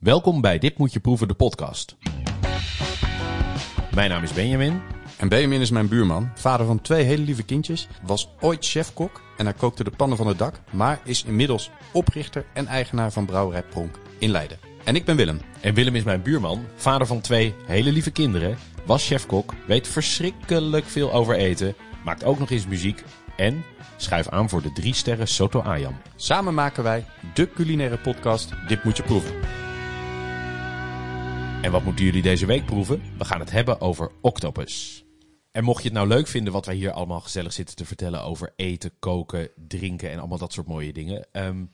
Welkom bij Dit Moet Je Proeven, de podcast. Mijn naam is Benjamin. En Benjamin is mijn buurman, vader van twee hele lieve kindjes, was ooit chefkok en hij kookte de pannen van het dak, maar is inmiddels oprichter en eigenaar van Brouwerij Pronk in Leiden. En ik ben Willem. En Willem is mijn buurman, vader van twee hele lieve kinderen, was chefkok, weet verschrikkelijk veel over eten, maakt ook nog eens muziek en schuif aan voor de drie sterren Soto Ayam. Samen maken wij de culinaire podcast Dit Moet Je Proeven. En wat moeten jullie deze week proeven? We gaan het hebben over octopus. En mocht je het nou leuk vinden wat wij hier allemaal gezellig zitten te vertellen over eten, koken, drinken en allemaal dat soort mooie dingen. ehm,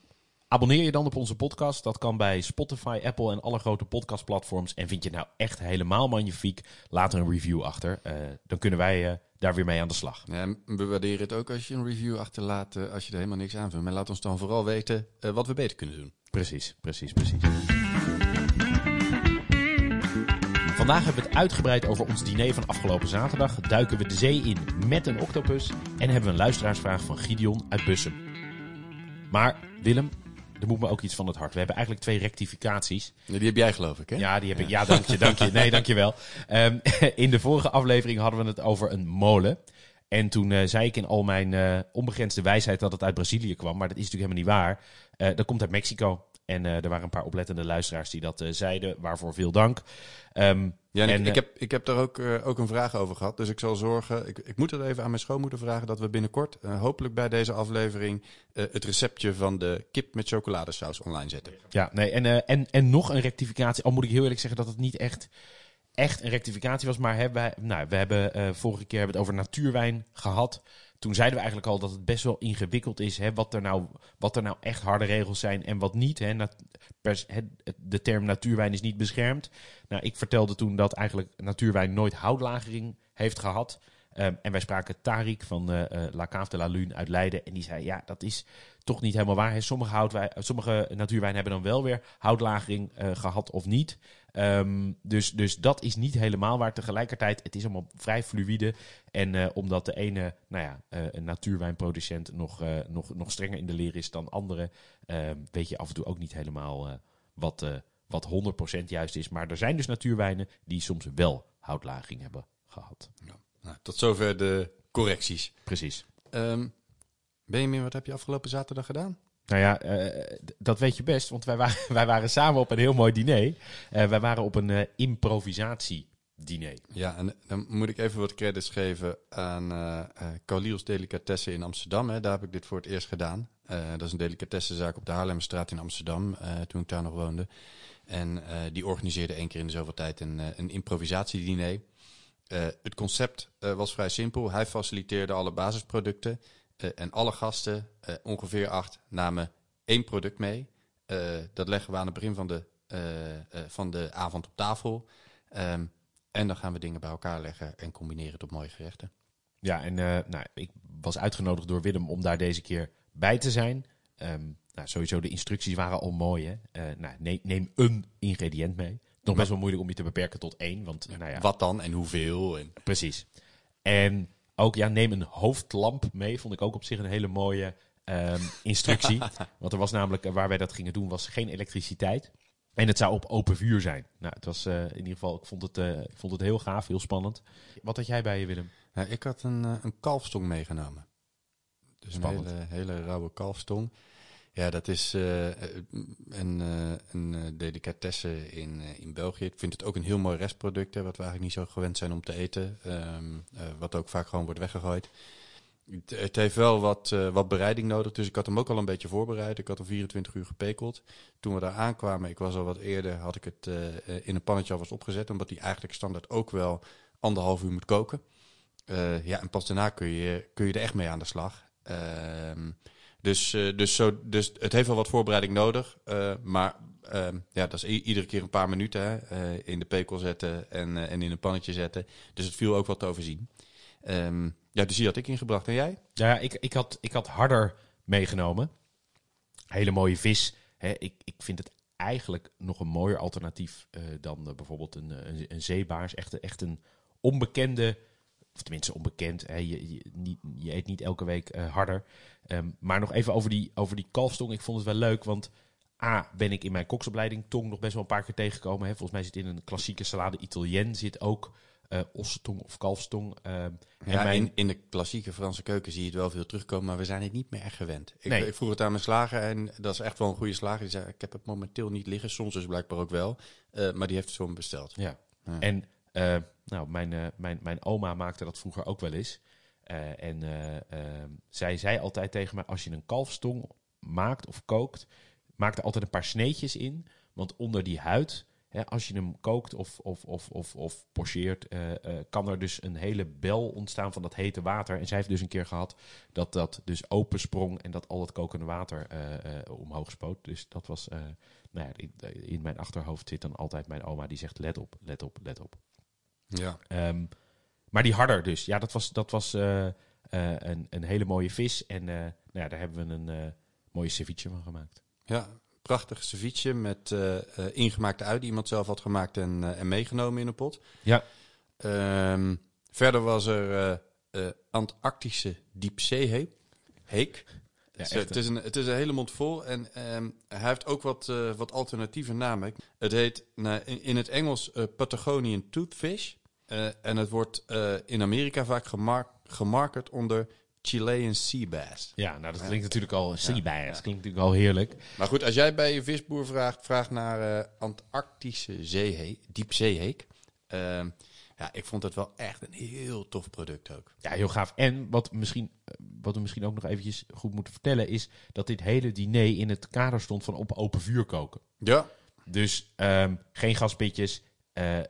abonneer je dan op onze podcast. Dat kan bij Spotify, Apple en alle grote podcastplatforms. En vind je het nou echt helemaal magnifiek? Laat er een review achter. Eh, dan kunnen wij eh, daar weer mee aan de slag. Ja, en we waarderen het ook als je een review achterlaat eh, als je er helemaal niks aan vindt. Maar laat ons dan vooral weten wat we beter kunnen doen. Precies, precies, precies. Vandaag hebben we het uitgebreid over ons diner van afgelopen zaterdag. Duiken we de zee in met een octopus. En hebben we een luisteraarsvraag van Gideon uit Bussum. Maar Willem, er moet me ook iets van het hart. We hebben eigenlijk twee rectificaties. Ja, die heb jij geloof ik hè? Ja, die heb ik. Ja, dank je, dank je. Nee, dank je wel. Ehm, in de vorige aflevering hadden we het over een molen. En toen eh, zei ik in al mijn eh, onbegrensde wijsheid dat het uit Brazilië kwam. Maar dat is natuurlijk helemaal niet waar. Eh, dat komt uit Mexico. En eh, er waren een paar oplettende luisteraars die dat eh, zeiden. Waarvoor veel dank. Ehm, Ja, en ik, En, ik eh, heb, ik heb daar ook, ook een vraag over gehad. Dus ik zal zorgen. Ik, ik moet het even aan mijn schoonmoeder vragen dat we binnenkort, hopelijk bij deze aflevering, het receptje van de kip met chocoladesaus online zetten. Ja, nee, en, en, en nog een rectificatie. Al moet ik heel eerlijk zeggen dat het niet echt, echt een rectificatie was. Maar hebben wij, nou, we hebben vorige keer hebben het over natuurwijn gehad. Toen zeiden we eigenlijk al dat het best wel ingewikkeld is. Hè, wat, er nou, wat er nou echt harde regels zijn en wat niet. Hè. De term natuurwijn is niet beschermd. Nou, ik vertelde toen dat eigenlijk natuurwijn nooit houtlagering heeft gehad. Ehm, en wij spraken Tarik van eh, eh, La Cave de la Lune uit Leiden. En die zei, ja, dat is toch niet helemaal waar. Hè. Sommige, sommige natuurwijnen hebben dan wel weer houtlagering eh, gehad of niet. Ehm, dus, dus dat is niet helemaal waar. Tegelijkertijd, het is allemaal vrij fluïde. En eh, omdat de ene nou ja, een natuurwijnproducent nog, eh, nog, nog strenger in de leer is dan andere, ehm, weet je af en toe ook niet helemaal wat, wat 100% juist is. Maar er zijn dus natuurwijnen die soms wel houtlaging hebben gehad. Nou, tot zover de correcties. Precies. Ehm Benjamin, wat heb je afgelopen zaterdag gedaan? Nou ja, eh, dat weet je best, want wij waren, wij waren samen op een heel mooi diner. Eh, wij waren op een eh, improvisatiediner. Ja, en dan moet ik even wat credits geven aan Kaliels Delicatessen in Amsterdam. Hè. Daar heb ik dit voor het eerst gedaan. Dat is een delicatessenzaak op de Haarlemmerstraat in Amsterdam, toen ik daar nog woonde. En die organiseerde één keer in de zoveel tijd een, een improvisatiediner. Het concept was vrij simpel. Hij faciliteerde alle basisproducten. Eh, en alle gasten, eh, ongeveer acht, namen één product mee. Eh, dat leggen we aan het begin van de, van de avond op tafel. Ehm, en dan gaan we dingen bij elkaar leggen en combineren tot mooie gerechten. Ja, en nou, ik was uitgenodigd door Willem om daar deze keer bij te zijn. Ehm, nou, sowieso, de instructies waren al mooi. Hè? Nou, neem, neem een ingrediënt mee. Nog best wel moeilijk om je te beperken tot één. Want, nou ja, Wat dan en hoeveel? En... Precies. En ook, ja, neem een hoofdlamp mee. Vond ik ook op zich een hele mooie ehm, instructie. Want er was namelijk, eh, waar wij dat gingen doen, was geen elektriciteit. En het zou op open vuur zijn. Nou, het was eh, in ieder geval, ik vond het, eh, ik vond het heel gaaf, heel spannend. Wat had jij bij je, Willem? Nou, ik had een, een kalfstong meegenomen. Dus Spannend. een hele, hele rauwe kalfstong. Ja, dat is eh, een, eh, een eh, delicatesse in, in België. Ik vind het ook een heel mooi restproduct, hè, wat we eigenlijk niet zo gewend zijn om te eten. Ehm, eh, wat ook vaak gewoon wordt weggegooid. Het, heeft wel wat, wat bereiding nodig, dus ik had hem ook al een beetje voorbereid. Ik had hem 24 uur gepekeld. Toen we daar aankwamen, ik was al wat eerder, had ik het in een pannetje alvast opgezet. Omdat die eigenlijk standaard ook wel anderhalf uur moet koken. Ja, en pas daarna kun je, kun je er echt mee aan de slag. Ehm, dus, eh, dus, zo, dus het heeft wel wat voorbereiding nodig. eh, maar ehm, ja, dat is iedere keer een paar minuten hè, eh, in de pekel zetten en, en in een pannetje zetten. Dus het viel ook wat te overzien. Ehm, ja, dus die had ik ingebracht. En jij? Ja, ik, ik, had, ik had harder meegenomen. Hele mooie vis. Hè, ik, ik vind het eigenlijk nog een mooier alternatief dan bijvoorbeeld een, een, een zeebaars. Echt, echt een onbekende, of tenminste onbekend. Hè, je, je, niet, je eet niet elke week eh, harder. Ehm, maar nog even over die, over die kalfstong. Ik vond het wel leuk, want A, ben ik in mijn koksopleiding tong nog best wel een paar keer tegengekomen. Hè. Volgens mij zit in een klassieke salade Italien zit ook uh, ossetong of kalfstong. Uh, ja, mijn... in, in de klassieke Franse keuken zie je het wel veel terugkomen, maar we zijn het niet meer echt gewend. Ik, nee. ik vroeg het aan mijn slager en dat is echt wel een goede slager. Die zei, ik heb het momenteel niet liggen, soms dus blijkbaar ook wel. Uh, maar die heeft het zo besteld. Ja, ja. en nou, mijn, mijn, mijn oma maakte dat vroeger ook wel eens. en ehm, zij zei altijd tegen mij, als je een kalfstong maakt of kookt, maak er altijd een paar sneetjes in. Want onder die huid als je hem kookt of, of, of, of, of pocheert, kan er dus een hele bel ontstaan van dat hete water. En zij heeft dus een keer gehad dat dat dus opensprong en dat al het kokende water omhoog spoot. Dus dat was, nou ja, in, mijn achterhoofd zit dan altijd mijn oma die zegt let op, let op, let op. Ja. Um, maar die harder dus, ja, dat was, dat was een, een hele mooie vis. En nou ja, daar hebben we een mooie ceviche van gemaakt. Ja, prachtig ceviche met ingemaakte ui die iemand zelf had gemaakt en, en meegenomen in een pot. Ja. Um, verder was er Antarctische diepzeeheek. Heek. Ja, het, het, is een, het is een hele mond vol en um, hij heeft ook wat, wat alternatieve namen. Het heet in, in het Engels Patagonian Toothfish. en het wordt in Amerika vaak gemark, gemarket onder Chilean sea bass. Ja, nou dat klinkt natuurlijk al sea bass. Klinkt natuurlijk al heerlijk. Maar goed, als jij bij je visboer vraagt, vraagt naar Antarctische zeeheek, diepzeeheek. Ja, ik vond het wel echt een heel tof product ook. Ja, heel gaaf. En wat, misschien, eh, wat we misschien ook nog eventjes goed moeten vertellen is dat dit hele diner in het kader stond van op open vuur koken. Ja. Dus um, geen gaspitjes, uh,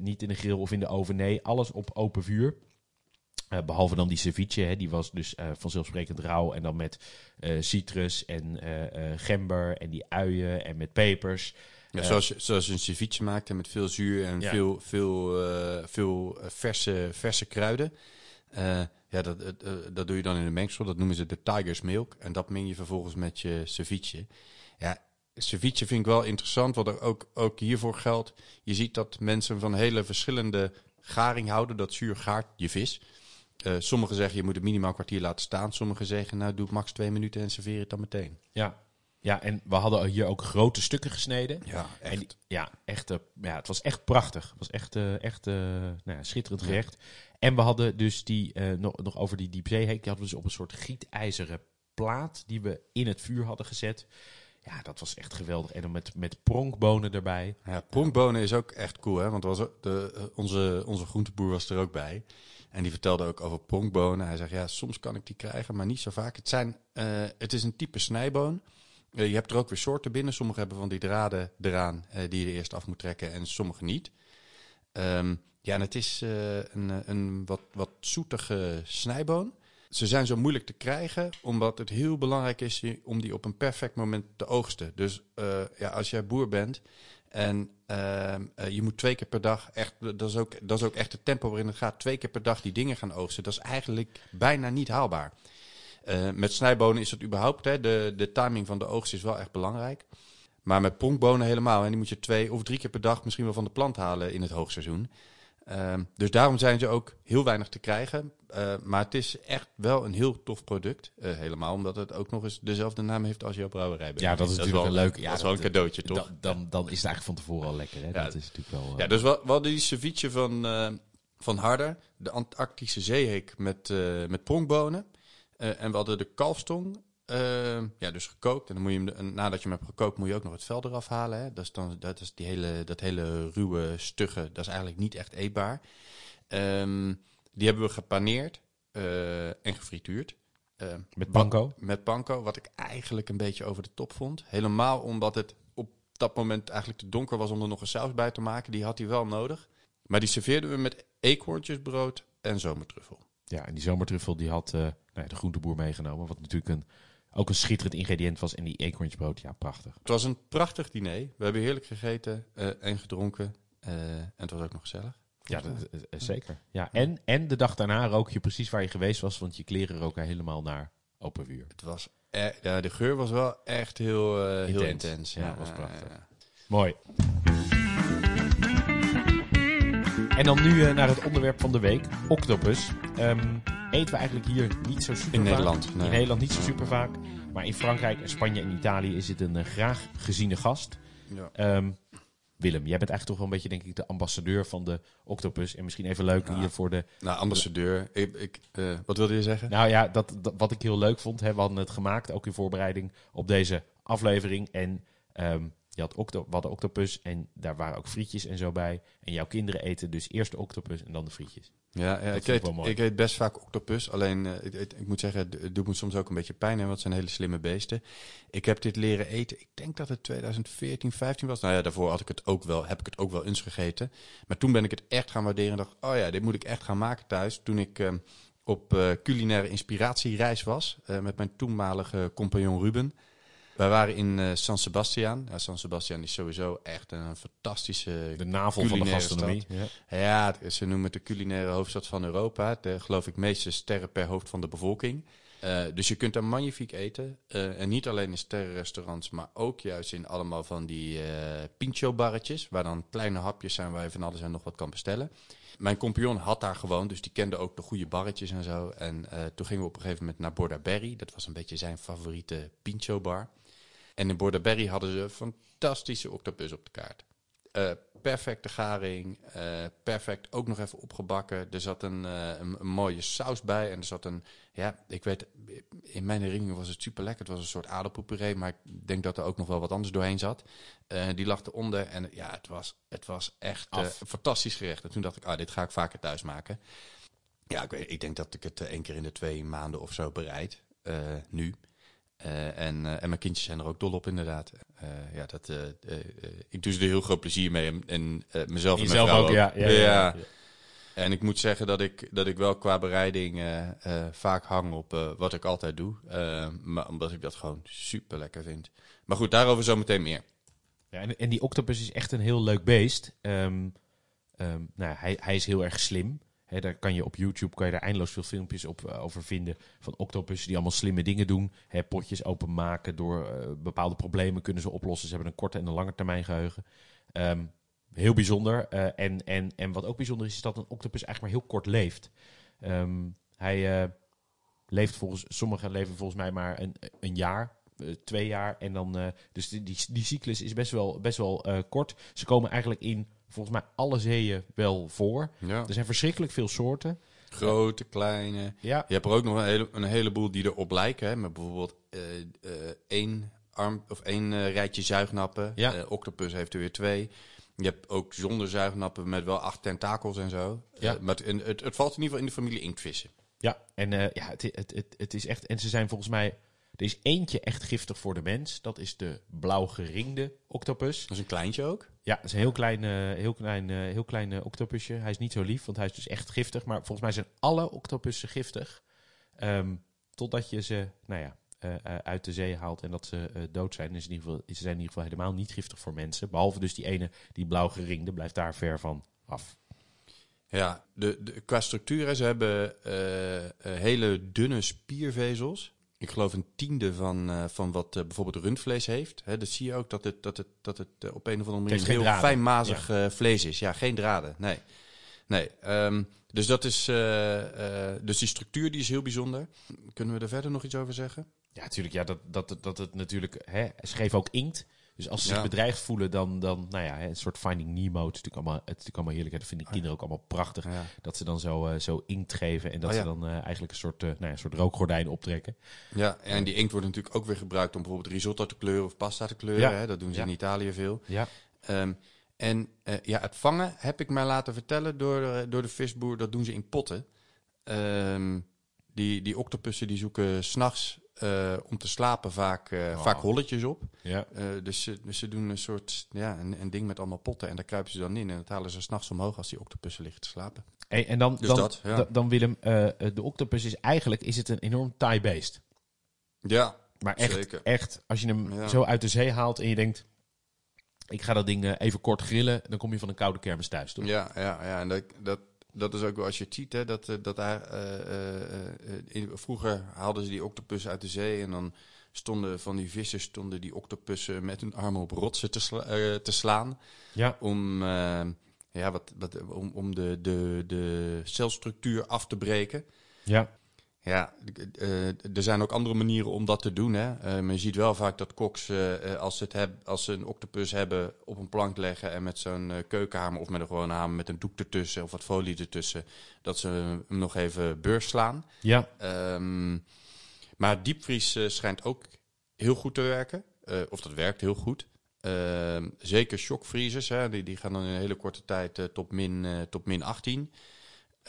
niet in de grill of in de oven. Nee, alles op open vuur. Behalve dan die ceviche, hè, die was dus vanzelfsprekend rauw. En dan met citrus en gember en die uien en met pepers. Ja, zoals, zoals je een ceviche maakt en met veel zuur en ja. veel, veel, veel verse, verse kruiden. ja, dat, dat doe je dan in een mengsel. Dat noemen ze de tiger's milk. En dat meng je vervolgens met je ceviche. Ja, ceviche vind ik wel interessant, wat er ook, ook hiervoor geldt. Je ziet dat mensen van hele verschillende garing houden. Dat zuur gaart je vis. Uh, sommigen zeggen je moet het minimaal kwartier laten staan. Sommigen zeggen nou doe max twee minuten en serveer het dan meteen. Ja, ja en we hadden hier ook grote stukken gesneden. Ja, echt. Ja, echt, uh, ja, het was echt prachtig. Het was echt, uh, echt nou ja, schitterend gerecht. En we hadden dus die, nog, nog over die diepzeeheek, die hadden we dus op een soort gietijzeren plaat die we in het vuur hadden gezet. Ja, dat was echt geweldig. En dan met, met pronkbonen erbij. Ja, pronkbonen is ook echt cool, hè? Want was de, onze, onze groenteboer was er ook bij. En die vertelde ook over pronkbonen. Hij zegt, ja, soms kan ik die krijgen, maar niet zo vaak. Het, zijn, uh, het is een type snijboon. Uh, je hebt er ook weer soorten binnen. Sommige hebben van die draden eraan uh, die je eerst af moet trekken en sommige niet. Um, ja, en het is een, een wat, wat zoetige snijboon. Ze zijn zo moeilijk te krijgen, omdat het heel belangrijk is om die op een perfect moment te oogsten. Dus ja, als jij boer bent en uh, je moet twee keer per dag echt, dat is, ook, dat is ook echt het tempo waarin het gaat, twee keer per dag die dingen gaan oogsten. Dat is eigenlijk bijna niet haalbaar. Uh, met snijbonen is dat überhaupt, hè, de, de timing van de oogst is wel echt belangrijk. Maar met pronkbonen helemaal, en die moet je twee of drie keer per dag misschien wel van de plant halen in het hoogseizoen. Uh, dus daarom zijn ze ook heel weinig te krijgen. Uh, maar het is echt wel een heel tof product. Uh, helemaal omdat het ook nog eens dezelfde naam heeft als jouw brouwerij. Ja, dat is dat natuurlijk wel leuk. Ja, dat is wel een cadeautje, toch? Dan, dan, dan, is het eigenlijk van tevoren al lekker. Hè? Ja, dat is natuurlijk wel. Ja, dus we, we hadden die ceviche van, van Harder, de Antarctische zeeheek met, met pronkbonen. En we hadden de kalfstong Uh, ja, dus gekookt. En dan moet je hem, nadat je hem hebt gekookt, moet je ook nog het vel eraf halen. Hè. Dat is dan dat is die hele, dat hele ruwe, stugge, dat is eigenlijk niet echt eetbaar. Um, die hebben we gepaneerd uh, en gefrituurd. Uh, met panko? Wat, met panko, wat ik eigenlijk een beetje over de top vond. Helemaal omdat het op dat moment eigenlijk te donker was om er nog een saus bij te maken. Die had hij wel nodig. Maar die serveerden we met eekhoorntjesbrood en zomertruffel. Ja, en die zomertruffel die had uh, nou, de groenteboer meegenomen. Wat natuurlijk een ook een schitterend ingrediënt was. En die eekhoornsbrood, ja, prachtig. Het was een prachtig diner. We hebben heerlijk gegeten uh, en gedronken. Uh, en het was ook nog gezellig. Ja, dat, uh, zeker. Ja, en, en de dag daarna rook je precies waar je geweest was, want je kleren roken helemaal naar open vuur. Het was, ja, de geur was wel echt heel, intens. heel intens. Ja, was prachtig. Mooi. En dan nu naar het onderwerp van de week, octopus. Um, eten we eigenlijk hier niet zo super In Nederland. Nee. In Nederland niet zo super vaak. Maar in Frankrijk, Spanje en Italië is het een eh, graag geziene gast. Ja. Ehm, Willem, jij bent eigenlijk toch wel een beetje, denk ik, de ambassadeur van de octopus. En misschien even leuk Ja. hier voor de... Nou, ambassadeur. Ik, ik, eh, wat wilde je zeggen? Nou ja, dat, dat- wat ik heel leuk vond, hè, we hadden het gemaakt, ook in voorbereiding op deze aflevering. En ehm, je had octo, we hadden octopus en daar waren ook frietjes en zo bij. En jouw kinderen eten dus eerst de octopus en dan de frietjes. Ja, ik, eet, ik eet best vaak octopus. Alleen, eh, ik, ik, moet zeggen, het- doet me soms ook een beetje pijn. Hè, want het zijn hele slimme beesten. Ik heb dit leren eten. Ik denk dat het 2014, 15 was. Nou ja, daarvoor had ik het ook wel, heb ik het ook wel eens gegeten. Maar toen ben ik het echt gaan waarderen. En dacht, oh ja, dit moet ik echt gaan maken thuis. Toen ik eh, op eh, culinaire inspiratiereis was. eh, met mijn toenmalige compagnon Ruben. Wij waren in eh, San Sebastian. Ja, San Sebastian is sowieso echt een fantastische De navel van de gastronomie. Ja. ze noemen het de culinaire hoofdstad van Europa. De, geloof ik, meeste sterren per hoofd van de bevolking. Eh, dus je kunt daar magnifiek eten. Eh, en niet alleen in sterrenrestaurants, maar ook juist in allemaal van die eh pincho-barretjes. Waar dan kleine hapjes zijn waar je van alles en nog wat kan bestellen. Mijn compagnon had daar gewoond, dus die kende ook de goede barretjes en zo. En eh, toen gingen we op een gegeven moment naar Bordaberry. Dat was een beetje zijn favoriete pincho-bar. En in Bordaberry hadden ze fantastische octopus op de kaart. Eh, perfecte garing, eh, perfect ook nog even opgebakken. Er zat een, eh, een, een mooie saus bij en er zat een, ja, ik weet, in mijn herinnering was het super lekker. Het was een soort aardappelpuree, maar ik denk dat er ook nog wel wat anders doorheen zat. Die lag eronder en ja, het was, het was echt een fantastisch gerecht. En toen dacht ik, ah, dit ga ik vaker thuis maken. Ja, ik, weet, ik denk dat ik het één keer in de twee maanden of zo bereid, nu. Eh, en, eh, en mijn kindjes zijn er ook dol op, inderdaad. Eh, ja, dat, ik doe ze er heel groot plezier mee. En, en mezelf en mijn Jezelf vrouw ook, ja. Ja, ja, ja. En ik moet zeggen dat ik, dat ik wel qua bereiding vaak hang op wat ik altijd doe. Maar omdat ik dat gewoon super lekker vind. Maar goed, daarover zometeen meer. Ja, en, en die octopus is echt een heel leuk beest. Ehm, ehm, nou, hij, hij is heel erg slim. Daar kan je op YouTube kan je daar eindeloos veel filmpjes op, eh, over vinden. Van octopussen die allemaal slimme dingen doen. Potjes openmaken. Door eh, bepaalde problemen kunnen ze oplossen. Ze hebben een korte en een lange termijn geheugen. Ehm, heel bijzonder. Eh, en, en, en wat ook bijzonder is, is dat een octopus eigenlijk maar heel kort leeft. Ehm, hij leeft volgens sommigen leven volgens mij maar een, een jaar, twee jaar. En dan, dus die, die, die cyclus is best wel, best wel kort. Ze komen eigenlijk in volgens mij alle zeeën wel voor. Ja. Er zijn verschrikkelijk veel soorten. Grote, kleine. Ja, Je hebt er ook nog een, hele, een heleboel die erop lijken. Hè, met bijvoorbeeld eh, eh, één, arm, of één eh, rijtje zuignappen. Ja. Octopus heeft er weer twee. Je hebt ook zonder zuignappen met wel acht tentakels en zo. Ja. Maar het, en het, het valt in ieder geval in de familie inktvissen. ja. en ja, het, het, het, het is echt. En ze zijn volgens mij. Er is eentje echt giftig voor de mens. Dat is de blauw geringde octopus. Dat is een kleintje ook. Ja, het is een heel klein, eh, heel klein, eh, heel klein octopusje. Hij is niet zo lief, want hij is dus echt giftig. Maar volgens mij zijn alle octopussen giftig. Ehm, totdat je ze, nou ja, eh, uit de zee haalt en dat ze dood zijn. Is in ieder geval, ze zijn in ieder geval helemaal niet giftig voor mensen. Behalve dus die ene, die blauw geringde, blijft daar ver van af. Ja, de, de, qua structuur, ze hebben hele dunne spiervezels. Ik geloof een tiende van, eh, van wat eh, bijvoorbeeld rundvlees heeft. Hè, dat zie je ook dat het, dat het, dat het eh, op een of andere manier heel fijnmazig vlees is. Ja, geen draden. Nee. nee ehm, dus, dat is, dus die structuur die is heel bijzonder. Kunnen we er verder nog iets over zeggen? Ja, natuurlijk. Ja, dat, dat, dat het natuurlijk. Hè, ze geven ook inkt. Dus als ze zich Ja. bedreigd voelen, dan, dan nou ja, een soort Finding Nemo. Het is natuurlijk allemaal, het is natuurlijk allemaal heerlijk. Dat vinden kinderen ook allemaal prachtig. Ja. Dat ze dan zo, eh, zo inkt geven en dat Oh, ja. ze dan eh, eigenlijk een soort, eh, nou ja, een soort rookgordijn optrekken. ja, en die inkt wordt natuurlijk ook weer gebruikt om bijvoorbeeld risotto te kleuren of pasta te kleuren. Hè? Dat doen ze in Italië veel. Ja, Ehm, en ja, het vangen heb ik mij laten vertellen door, door de visboer. Dat doen ze in potten. Ehm, die, die octopussen die zoeken s'nachts eh om te slapen vaak, eh, Oh. vaak holletjes op. ja. Eh, dus, ze, dus ze doen een soort ja, een, een ding met allemaal potten. En daar kruipen ze dan in. En dat halen ze s'nachts omhoog als die octopussen liggen te slapen. Hey, en dan, Dus dan, dat, ja. da- dan Willem, de octopus is eigenlijk is het een enorm taai beest. Ja, Maar echt, Zeker. echt als je hem Ja. zo uit de zee haalt en je denkt... ik ga dat ding even kort grillen... dan kom je van een koude kermis thuis, toch? Ja, ja, ja. En dat, dat, dat is ook wel als je het ziet, hè, dat, eh, dat daar, eh, eh, in- vroeger haalden ze die octopussen uit de zee en dan stonden van die vissers stonden die octopussen met hun armen op rotsen te, sla- te slaan Ja, om, ja, wat, wat, om, om de, de, de celstructuur af te breken. ja. Ja, uh, er zijn ook andere manieren om dat te doen. Hè. Uh, maar je ziet wel vaak dat koks, uh, als, ze het heb, als ze een octopus hebben, op een plank leggen en met zo'n keukenhamer of met een gewone hamer met een doek ertussen of wat folie ertussen, dat ze hem nog even beurs slaan. Ja. Um, maar diepvries schijnt ook heel goed te werken. of dat werkt heel goed. Ehm, zeker shockvriezers, hè, die, die gaan dan in een hele korte tijd tot, min, tot min 18.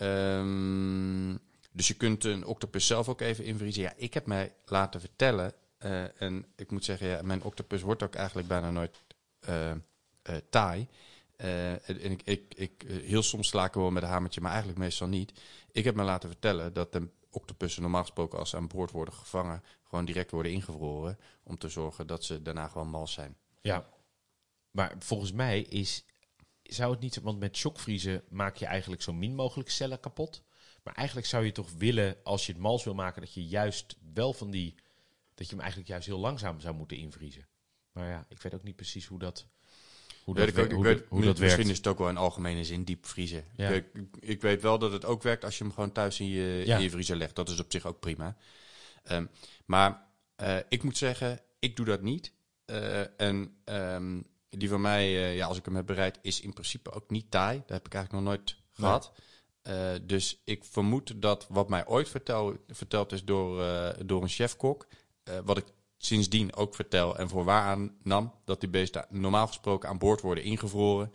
Um, dus je kunt een octopus zelf ook even invriezen. Ja, ik heb mij laten vertellen, uh, en ik moet zeggen, ja, mijn octopus wordt ook eigenlijk bijna nooit uh, uh, taai. en ik, ik, ik, heel soms sla ik wel met een hamertje, maar eigenlijk meestal niet. Ik heb me laten vertellen dat de octopussen normaal gesproken als ze aan boord worden gevangen, gewoon direct worden ingevroren. Om te zorgen dat ze daarna gewoon mals zijn. Ja, maar volgens mij is, zou het niet, want met shockvriezen maak je eigenlijk zo min mogelijk cellen kapot. Maar eigenlijk zou je toch willen, als je het mals wil maken, dat je juist wel van die. dat je hem eigenlijk juist heel langzaam zou moeten invriezen. Maar ja, ik weet ook niet precies hoe dat. Hoe dat, weet, hoe, weet, hoe dat misschien is het ook wel in algemene zin diep vriezen. Ja. Ik, ik, weet wel dat het ook werkt als je hem gewoon thuis in je, in je vriezer legt. Dat is op zich ook prima. Um, maar uh, ik moet zeggen, ik doe dat niet. Uh, en um, die van mij, uh, ja, als ik hem heb bereid, is in principe ook niet taai. Dat heb ik eigenlijk nog nooit gehad. Uh, dus ik vermoed dat wat mij ooit vertel, verteld is door, uh, door een chefkok, uh, wat ik sindsdien ook vertel en voor waar nam, dat die beesten normaal gesproken aan boord worden ingevroren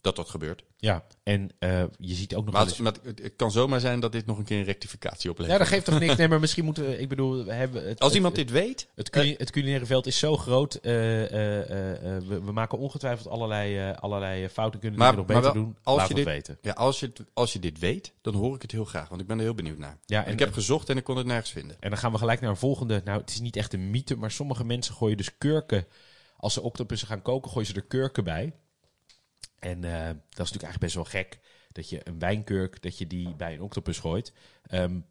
dat dat gebeurt. Ja, en uh, je ziet ook nog maar, eens... maar het, kan zomaar zijn dat dit nog een keer een rectificatie oplevert. Ja, dat geeft toch niks. Nee, maar misschien moeten we... Ik bedoel, we hebben... Het, Als iemand dit weet... Het, culin, het culinaire veld is zo groot. Uh, uh, we, we, maken ongetwijfeld allerlei, allerlei fouten. Kunnen maar, we nog beter wel, doen. Als Laat je dit, weten. Ja, als je, als je dit weet, dan hoor ik het heel graag. Want ik ben er heel benieuwd naar. Ja, en, ik heb gezocht en ik kon het nergens vinden. En dan gaan we gelijk naar een volgende... Nou, het is niet echt een mythe, maar sommige mensen gooien dus kurken... Als ze octopussen gaan koken, gooien ze er kurken bij. En uh, dat is natuurlijk eigenlijk best wel gek dat je een wijnkurk, dat je die bij een octopus gooit. Um,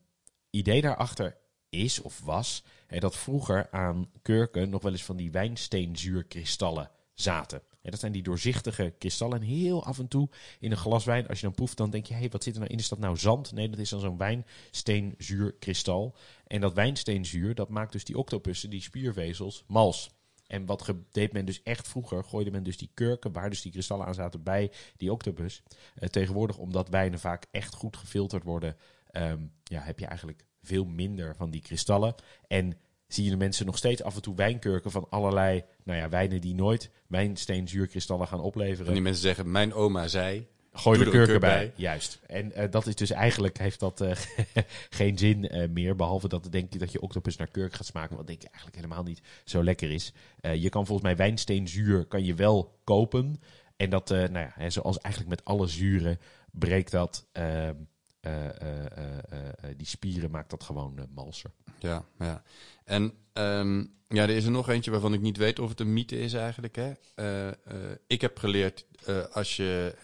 idee daarachter is of was hè, dat vroeger aan kurken nog wel eens van die wijnsteenzuurkristallen zaten. En dat zijn die doorzichtige kristallen. En heel af en toe in een glas wijn, als je dan proeft, dan denk je: hé, hey, wat zit er nou in? Is dat nou zand? Nee, dat is dan zo'n wijnsteenzuurkristal. En dat wijnsteenzuur, dat maakt dus die octopussen, die spiervezels, mals. En wat deed men dus echt vroeger, gooide men dus die kurken, waar dus die kristallen aan zaten, bij die octopus. Uh, tegenwoordig, omdat wijnen vaak echt goed gefilterd worden, um, ja, heb je eigenlijk veel minder van die kristallen. En zie je de mensen nog steeds af en toe wijnkurken van allerlei nou ja, wijnen die nooit wijnsteenzuurkristallen gaan opleveren. En die mensen zeggen, mijn oma zei... Gooi de kurken bij. Juist. En uh, dat is dus eigenlijk, heeft dat uh, geen zin uh, meer. Behalve dat denk je dat je octopus naar kurk gaat smaken. Wat denk ik eigenlijk helemaal niet zo lekker is. je kan volgens mij wijnsteenzuur kan je wel kopen. En dat, nou ja, hè, zoals eigenlijk met alle zuren, breekt dat... Ehm, die spieren maakt dat gewoon malser. Ja, ja. En um, ja, er is er nog eentje waarvan ik niet weet of het een mythe is eigenlijk. Hè. Ik heb geleerd als je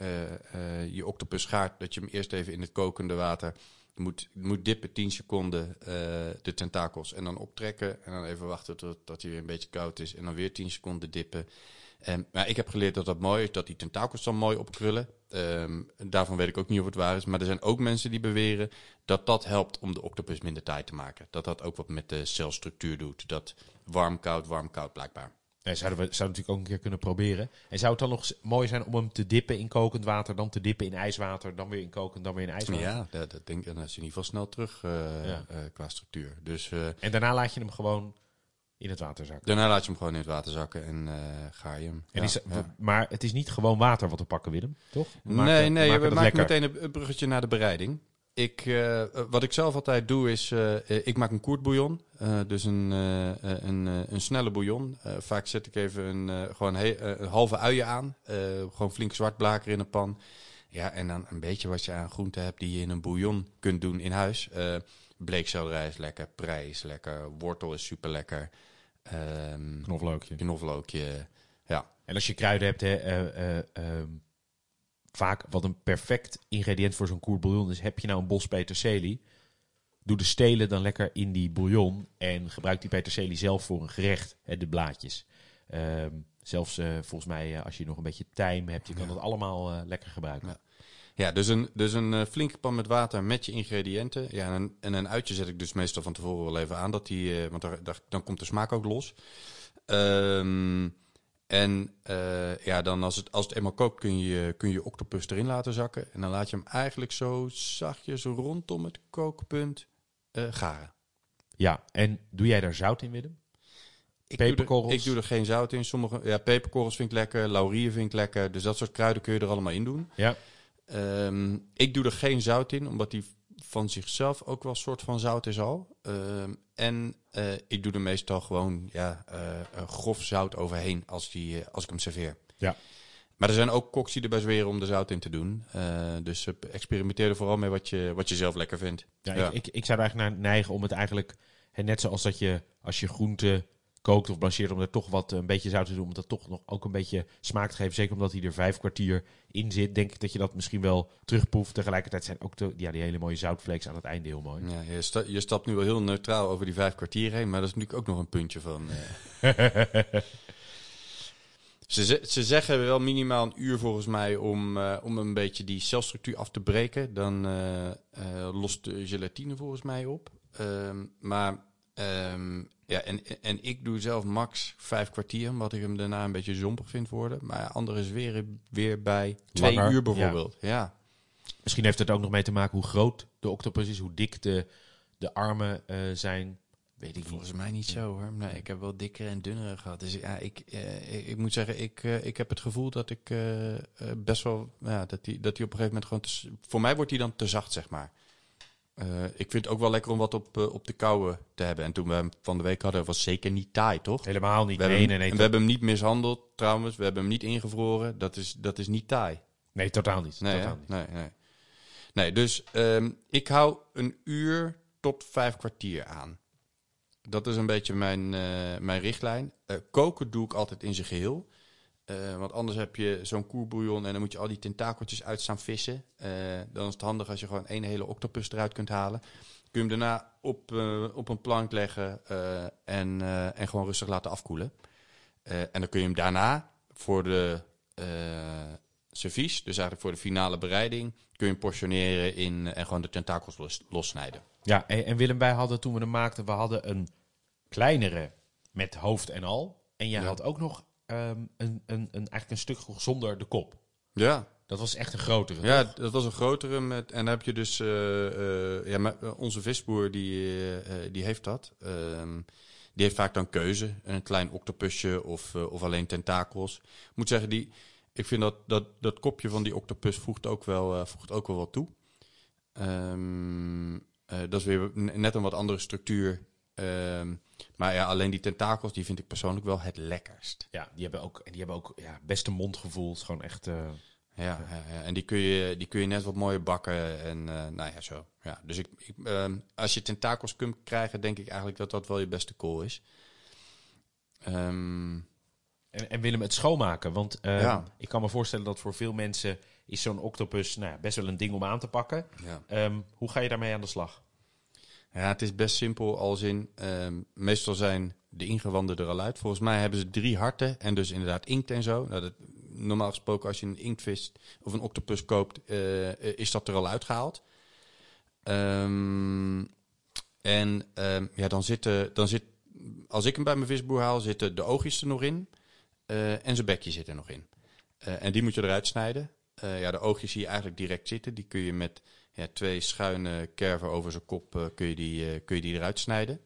je octopus gaart, dat je hem eerst even in het kokende water moet, moet dippen 10 seconden de tentakels en dan optrekken. En dan even wachten tot, hij weer een beetje koud is. En dan weer 10 seconden dippen. Um, maar ik heb geleerd dat dat mooi is, dat die tentakels dan mooi opkrullen. Um, daarvan weet ik ook niet of het waar is. Maar er zijn ook mensen die beweren dat dat helpt om de octopus minder taai te maken. Dat dat ook wat met de celstructuur doet. Dat warm-koud, warm-koud blijkbaar. Ja, zouden we zouden natuurlijk ook een keer kunnen proberen. En zou het dan nog mooi zijn om hem te dippen in kokend water, dan te dippen in ijswater, dan weer in kokend, dan weer in ijswater? Ja, dat, dat denk ik. Dan is in ieder geval snel terug uh, ja. uh, qua structuur. Dus, uh, en daarna laat je hem gewoon in het water zakken. Daarna laat je hem gewoon in het water zakken en uh, ga je hem. En ja, is, ja. Maar het is niet gewoon water wat we pakken, Willem, toch? We maken, nee, nee, we, we maken meteen een bruggetje naar de bereiding. Ik, uh, wat ik zelf altijd doe is, uh, ik maak een koertbouillon. Dus een, een, een snelle bouillon. vaak zet ik even een, gewoon een halve uien aan. gewoon flink zwart blaker in een pan. Ja, en dan een beetje wat je aan groenten hebt die je in een bouillon kunt doen in huis. bleekselderij is lekker, prei is lekker, wortel is super lekker. Um, knoflookje. Knoflookje, ja. En als je kruiden hebt, hè, uh, uh, vaak wat een perfect ingrediënt voor zo'n koer bouillon is, heb je nou een bos peterselie, doe de stelen dan lekker in die bouillon en gebruik die peterselie zelf voor een gerecht, hè, de blaadjes. Um, zelfs volgens mij als je nog een beetje tijm hebt, je kan ja. dat allemaal lekker gebruiken. Ja. Ja, dus een, dus een eh, flinke pan met water met je ingrediënten. Ja, en een, en een uitje zet ik dus meestal van tevoren wel even aan, dat die, eh, want daar, daar- dan komt de smaak ook los. Ehm, en eh, ja, dan als het, als het eenmaal kookt kun je, kun je octopus erin laten zakken. En dan laat je hem eigenlijk zo zachtjes rondom het kookpunt garen. Ja, en doe jij daar zout in, Willem? Ik Peperkorrels? Doe er, ik doe er geen zout in. Sommige, ja, peperkorrels vind ik lekker, laurier vind ik lekker. Dus dat soort kruiden kun je er allemaal in doen. Ja. Ehm, ik doe er geen zout in, omdat die van zichzelf ook wel een soort van zout is al. Ehm, en eh, ik doe er meestal gewoon ja, eh, een grof zout overheen als, die, eh, als ik hem serveer. Ja. Maar er zijn ook koks die erbij zweren om er zout in te doen. Dus experimenteer er vooral mee wat je, wat je zelf lekker vindt. Ja, Ja. Ik, ik, ik zou er eigenlijk naar neigen om het eigenlijk, net zoals dat je als je groente kookt of blancheert, om er toch wat een beetje zout te doen, om dat toch nog ook een beetje smaak te geven. Zeker omdat hij er vijf kwartier in zit, denk ik dat je dat misschien wel terugproeft. Tegelijkertijd zijn ook de, ja, die hele mooie zoutvlees aan het einde heel mooi. Ja, je, sta- je stapt nu wel heel neutraal over die vijf kwartier heen, maar dat is natuurlijk ook nog een puntje van. eh. ze, ze- ze zeggen wel minimaal een uur volgens mij om, eh, om een beetje die celstructuur af te breken. Dan eh, eh, lost de gelatine volgens mij op. Ehm, maar ehm, ja, en, en ik doe zelf max vijf kwartier, omdat ik hem daarna een beetje zompig vind worden. Maar anderen zweren weer bij twee Langer, uur bijvoorbeeld. ja. Misschien heeft het ook nog mee te maken hoe groot de octopus is, hoe dik de, de armen eh, zijn. Weet ik niet. Volgens mij niet zo hoor. Nee, ik heb wel dikkere en dunnere gehad. Dus ja, ik, eh, ik, moet zeggen, ik, eh, ik heb het gevoel dat ik eh, eh, best wel, ja, dat die, dat die op een gegeven moment gewoon, te, voor mij wordt die dan te zacht, zeg maar. Eh, ik vind het ook wel lekker om wat op, eh, op de koude te hebben. En toen we hem van de week hadden, was zeker niet taai, toch? Helemaal niet. We, nee, hebben, nee, hem- nee. en we hebben hem niet mishandeld, trouwens. We hebben hem niet ingevroren. Dat is, dat is niet taai. nee, totaal niet. Nee, totaal niet. nee, nee. Nee, dus ehm, ik hou een uur tot vijf kwartier aan. Dat is een beetje mijn, eh, mijn richtlijn. Koken doe ik altijd in zijn geheel. Eh, want anders heb je zo'n koerbouillon en dan moet je al die tentakeltjes uit staan vissen. Eh, dan is het handig als je gewoon één hele octopus eruit kunt halen. Kun je hem daarna op, eh, op een plank leggen en, en gewoon rustig laten afkoelen. En dan kun je hem daarna voor de servies, dus eigenlijk voor de finale bereiding, kun je hem portioneren in, en gewoon de tentakels los, lossnijden. Ja, en, en Willem, wij hadden toen we hem maakten, we hadden een kleinere met hoofd en al. En jij Ja. had ook nog ehm, een, een, een, eigenlijk een stuk zonder de kop. Ja, Dat was echt een grotere. ja toch? dat was een grotere. Met, en dan heb je dus, eh, eh, ja, maar, eh, onze visboer die, die heeft dat. Ehm, die heeft vaak dan keuze, een klein octopusje of, of alleen tentakels. Ik moet zeggen, die, ik vind dat, dat, dat kopje van die octopus voegt ook wel, voegt ook wel wat toe. Ehm, eh, dat is weer net een wat andere structuur. Ehm, maar ja, alleen die tentakels, die vind ik persoonlijk wel het lekkerst. Ja, die hebben ook, die hebben ook ja, best een mondgevoel. Het is gewoon echt... eh, Ja, ja, ja. en die kun, je, die kun je net wat mooier bakken en eh, nou ja, zo. Ja, dus ik, ik, ehm, als je tentakels kunt krijgen, denk ik eigenlijk dat dat wel je beste call is. Ehm, En, en Willem, het schoonmaken. Want Ja. ik kan me voorstellen dat voor veel mensen is zo'n octopus nou, ja, best wel een ding om aan te pakken. ja. Hoe ga je daarmee aan de slag? Ja, het is best simpel als in, ehm, meestal zijn de ingewanden er al uit. Volgens mij hebben ze drie harten en dus inderdaad inkt en zo. Nou, dat, normaal gesproken als je een inktvis of een octopus koopt, eh, is dat er al uitgehaald. Ehm, en ehm, ja, dan zitten, dan zit, als ik hem bij mijn visboer haal, zitten de oogjes er nog in eh, en zijn bekje zit er nog in. Eh, en die moet je eruit snijden. Eh, ja, de oogjes zie je eigenlijk direct zitten. Die kun je met ja, twee schuine kerven over zijn kop eh, kun je die, eh, kun je die eruit snijden.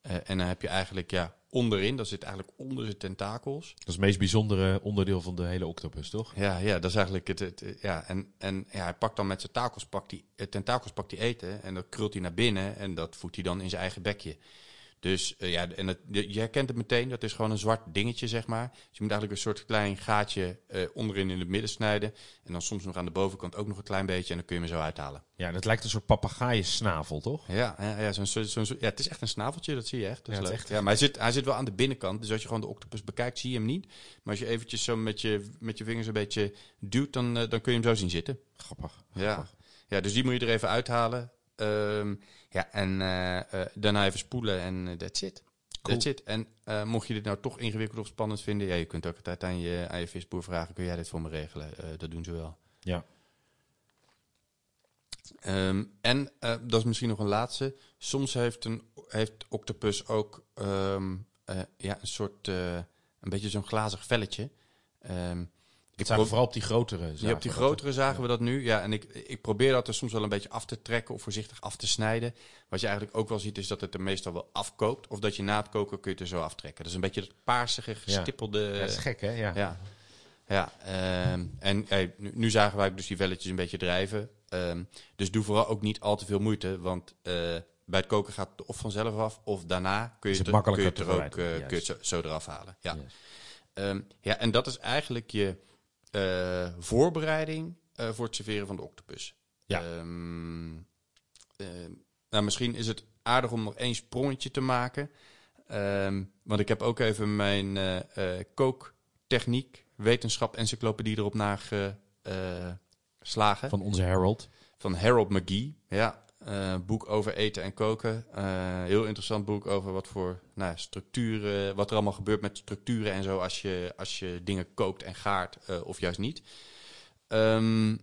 Eh, en dan heb je eigenlijk ja, onderin, dat zit eigenlijk onder zijn tentakels. Dat is het meest bijzondere onderdeel van de hele octopus, toch? Ja, ja, dat is eigenlijk het. het ja, en en ja, hij pakt dan met zijn takels, pakt die, tentakels pakt hij eten en dat krult hij naar binnen en dat voedt hij dan in zijn eigen bekje. Dus eh, ja, en het, je, herkent het meteen, dat is gewoon een zwart dingetje, zeg maar. Dus je moet eigenlijk een soort klein gaatje eh, onderin in het midden snijden. En dan soms nog aan de bovenkant ook nog een klein beetje en dan kun je hem zo uithalen. Ja, dat lijkt een soort papegaaiensnavel, toch? Ja, ja, ja, zo'n, zo'n, zo'n- ja, het is echt een snaveltje, dat zie je echt. Dat Ja, is het leuk. is echt- ja, maar hij zit, hij zit wel aan de binnenkant. Dus als je gewoon de octopus bekijkt, zie je hem niet. Maar als je eventjes zo met je, met je vingers een beetje duwt, dan, eh, dan kun je hem zo zien zitten. Grappig. Ja. ja, dus die moet je er even uithalen. Ehm, ja, en eh, eh, daarna even spoelen en eh, that's it. Cool. That's it. En mocht je dit nou toch ingewikkeld of spannend vinden, ja, je kunt ook altijd aan je, aan je visboer vragen, kun jij dit voor me regelen? Dat doen ze wel. Ja. Ehm, en dat is misschien nog een laatste. Soms heeft een heeft octopus ook ehm, eh, ja, een soort, een beetje zo'n glazig velletje. Ehm, Ik zag pro- vooral op die grotere ja, op die grotere er- zagen we dat nu. Ja, en ik, ik probeer dat er soms wel een beetje af te trekken of voorzichtig af te snijden. Wat je eigenlijk ook wel ziet is dat het er meestal wel afkookt. Of dat je na het koken kun je het er zo aftrekken. Dat is een beetje dat paarsige, gestippelde... Ja, dat is gek, hè? Ja. Ja, ja ehm, en eh, nu, nu zagen wij dus die velletjes een beetje drijven. Ehm, dus doe vooral ook niet al te veel moeite, want eh, bij het koken gaat het of vanzelf af, of daarna kun je het het, kun je het er ook eh, kun je het zo, zo eraf halen. Ja. Ehm, ja, en dat is eigenlijk je eh, voorbereiding eh, voor het serveren van de octopus. Ja. Ehm, eh, nou, misschien is het aardig om nog één sprongetje te maken. Ehm, want ik heb ook even mijn eh, kooktechniek, wetenschap, encyclopedie erop nageslagen. Van onze Harold. Van Harold McGee. Ja, eh, boek over eten en koken. Eh, heel interessant boek over wat voor nou, structuren, wat er allemaal gebeurt met structuren en zo als je, als je dingen kookt en gaart eh, of juist niet. Ehm,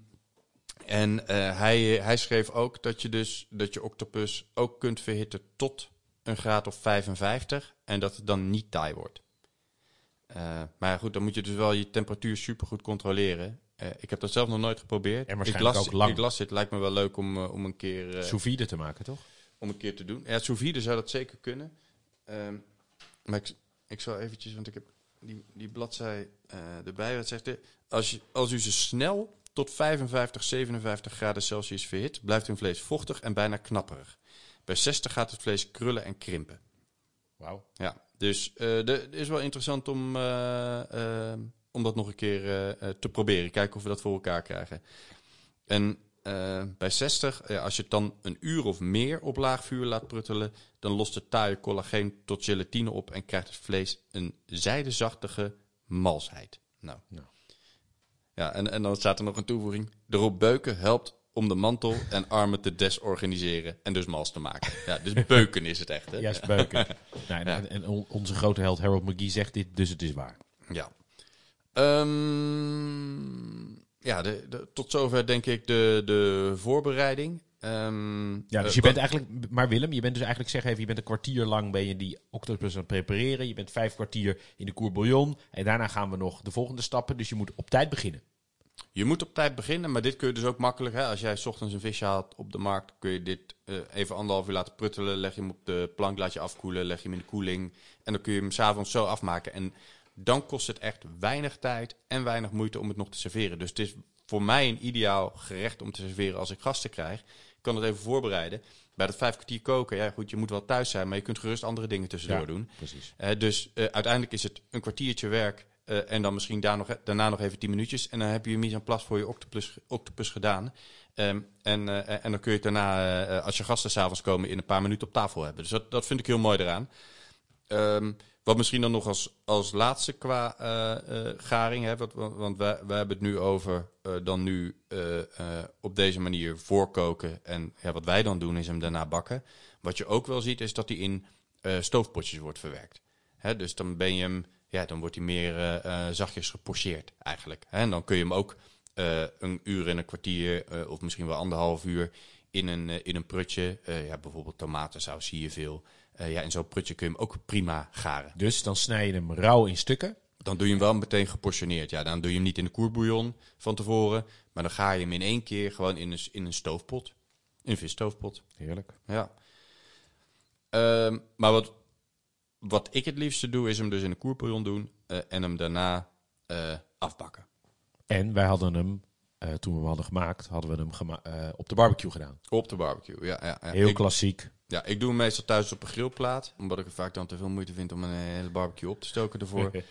en hij, hij schreef ook dat je dus dat je octopus ook kunt verhitten tot een graad of 55 en dat het dan niet taai wordt. Maar goed, dan moet je dus wel je temperatuur supergoed controleren. Eh, ik heb dat zelf nog nooit geprobeerd. En waarschijnlijk ik las, ook lang. Ik las dit, lijkt me wel leuk om, eh, om, een keer, eh, Sous vide te maken, toch? om een keer te doen. Ja, sous vide zou dat zeker kunnen. Ehm, maar ik, ik zal eventjes, want ik heb die, die bladzij eh, erbij. Wat zegt er? Als, je, als u ze snel tot 55, 57 graden Celsius verhit, blijft hun vlees vochtig en bijna knapperig. Bij 60 gaat het vlees krullen en krimpen. Wauw. Ja, dus eh het is wel interessant om, eh, eh, om dat nog een keer eh, eh, te proberen. Kijken of we dat voor elkaar krijgen. En eh, bij 60, eh, als je het dan een uur of meer op laag vuur laat pruttelen, dan lost het taaie collageen tot gelatine op en krijgt het vlees een zijdezachtige malsheid. Nou. Nou. Ja, en, en dan staat er nog een toevoeging. Erop beuken helpt om de mantel en armen te desorganiseren en dus mals te maken. Ja, dus beuken is het echt. Hè? Juist beuken. nou, en, Ja. en on- onze grote held Harold McGee zegt dit, dus het is waar. Ja. Ehm, ja, de, de- tot zover denk ik de, de voorbereiding. Ehm, Ja, dus eh, je bent eigenlijk, maar Willem, je bent dus eigenlijk, zeg even, je bent een kwartier lang ben je die octopus aan het prepareren. Je bent vijf kwartier in de courbouillon. En daarna gaan we nog de volgende stappen. Dus je moet op tijd beginnen. Je moet op tijd beginnen, maar dit kun je dus ook makkelijk. Hè? Als jij 's ochtends een visje haalt op de markt, kun je dit eh, even anderhalf uur laten pruttelen. Leg je hem op de plank, laat je afkoelen, leg je hem in de koeling. En dan kun je hem s'avonds zo afmaken. En dan kost het echt weinig tijd en weinig moeite om het nog te serveren. Dus het is voor mij een ideaal gerecht om te serveren als ik gasten krijg. Ik kan het even voorbereiden. Bij dat vijf kwartier koken, ja goed, je moet wel thuis zijn, maar je kunt gerust andere dingen tussendoor Ja. doen. Precies. Eh, dus eh, uiteindelijk is het een kwartiertje werk eh, en dan misschien daar nog, daarna nog even 10 minuutjes. En dan heb je je mise en place voor je octopus, octopus gedaan. Ehm, en, en dan kun je het daarna, als je gasten s'avonds komen, in een paar minuten op tafel hebben. Dus dat, dat vind ik heel mooi eraan. Ehm, wat misschien dan nog als, als laatste qua eh, eh, garing, hè, want, wij, wij hebben het nu over eh, dan nu op deze manier voorkoken. En ja, wat wij dan doen is hem daarna bakken. Wat je ook wel ziet is dat hij in stoofpotjes wordt verwerkt. Hè, dus dan ben je hem, ja, dan wordt hij meer zachtjes gepocheerd eigenlijk. Hè, en dan kun je hem ook een uur en een kwartier of misschien wel anderhalf uur in een, in een prutje. ja, bijvoorbeeld tomatensaus zie je veel. Eh, ja, in zo'n prutje kun je hem ook prima garen. Dus dan snij je hem rauw in stukken. Dan doe je hem wel meteen geportioneerd. Ja, dan doe je hem niet in de koerbouillon van tevoren. Maar dan ga je hem in één keer gewoon in een, in een stoofpot. In een visstoofpot. Heerlijk. Ja. Ehm, maar wat, wat ik het liefste doe, is hem dus in de koerbouillon doen. eh, en hem daarna eh, afbakken. En wij hadden hem, toen we hem hadden gemaakt, hadden we hem gema- op de barbecue gedaan. Op de barbecue. Ja, ja, ja. Heel ik, klassiek. Ja, ik doe hem meestal thuis op een grillplaat. Omdat ik het vaak dan te veel moeite vind om een hele barbecue op te stoken ervoor.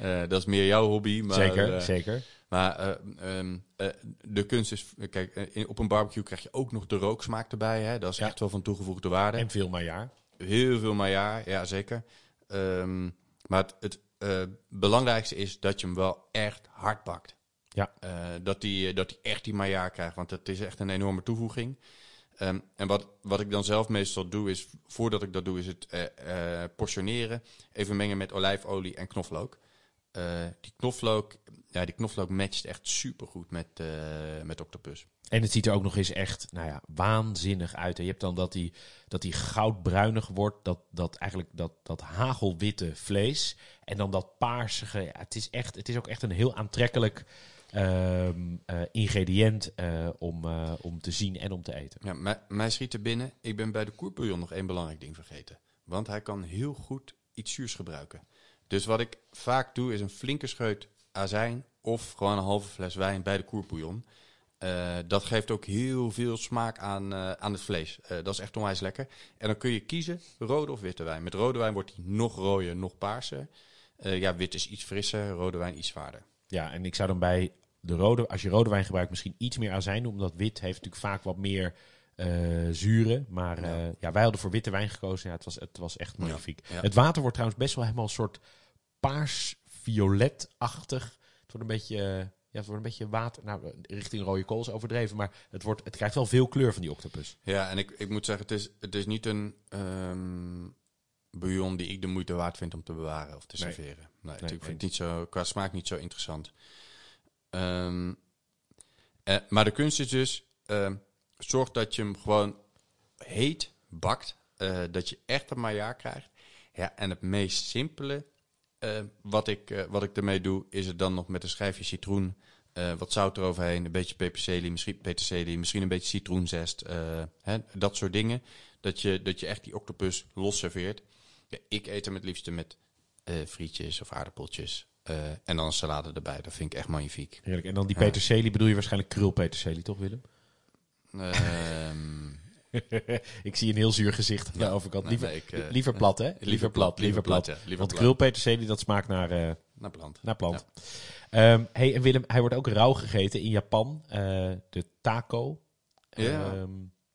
Eh, dat is meer jouw hobby. Maar, zeker, eh, zeker. Maar eh, ehm, eh, de kunst is, kijk, eh, in- op een barbecue krijg je ook nog de rooksmaak erbij. Hè? Dat is Ja. echt wel van toegevoegde waarde. En veel maar jaar. Heel veel maillard, ja zeker. Ehm, maar het, het eh, belangrijkste is dat je hem wel echt hard bakt. Ja. Eh, dat hij dat die echt die maillard krijgt, want dat is echt een enorme toevoeging. Ehm, en wat, wat ik dan zelf meestal doe, is voordat ik dat doe, is het eh, eh, portioneren. Even mengen met olijfolie en knoflook. Eh, die knoflook, ja, die knoflook matcht echt supergoed met, met octopus. En het ziet er ook nog eens echt, nou ja, waanzinnig uit. Je hebt dan dat die, dat die goudbruinig wordt, dat, dat eigenlijk dat, dat hagelwitte vlees. En dan dat paarsige. Ja, het, is echt, het is ook echt een heel aantrekkelijk ehm, eh, ingrediënt eh, om, eh, om te zien en om te eten. Ja, mij, mij schiet er binnen. Ik ben bij de koerbouillon nog één belangrijk ding vergeten. Want hij kan heel goed iets zuurs gebruiken. Dus wat ik vaak doe, is een flinke scheut azijn of gewoon een halve fles wijn bij de koerbouillon. Dat geeft ook heel veel smaak aan, aan het vlees. Dat is echt onwijs lekker. En dan kun je kiezen rode of witte wijn. Met rode wijn wordt hij nog rooier, nog paarser. Ja, wit is iets frisser, rode wijn iets zwaarder. Ja, en ik zou dan bij de rode, als je rode wijn gebruikt, misschien iets meer azijn. Omdat wit heeft natuurlijk vaak wat meer eh zuren. Maar Ja. ja. ja, wij hadden voor witte wijn gekozen. Ja, het, was, het was echt magnifiek. Ja. Het water wordt trouwens best wel helemaal een soort paars-violet-achtig. Het wordt een beetje, eh, ja, het wordt een beetje water. Nou, richting rode kool is overdreven. Maar het, wordt, het krijgt wel veel kleur van die octopus. Ja, en ik, ik moet zeggen, het is, het is niet een ehm, bouillon die ik de moeite waard vind om te bewaren of te Nee. serveren. Nee, Nee, ik vind het niet zo, qua smaak niet zo interessant. Ehm, eh, maar de kunst is dus, ehm, zorg dat je hem gewoon heet bakt. eh, dat je echt een maillard krijgt. Ja, en het meest simpele eh, wat, ik, eh, wat ik ermee doe, is het dan nog met een schijfje citroen, eh, wat zout eroverheen, een beetje peterselie, misschien peterselie, misschien een beetje citroenzest, hè, dat soort dingen. Dat je, dat je echt die octopus los serveert. Ja, ik eet hem het liefste met frietjes of aardappeltjes. Eh, en dan een salade erbij. Dat vind ik echt magnifiek. Heerlijk. En dan die Ja. peterselie bedoel je waarschijnlijk krulpeterselie, toch Willem? Ehm, ik zie een heel zuur gezicht aan de Ja. overkant. Liever, nee, ik, liever plat, hè? Liever plat, liever plat. ja, liever Want krulpeterselie, dat smaakt naar, eh, Naar plant. naar plant. Ehm, hey, en Willem, hij wordt ook rauw gegeten in Japan. eh, de taco. Ja. Ehm,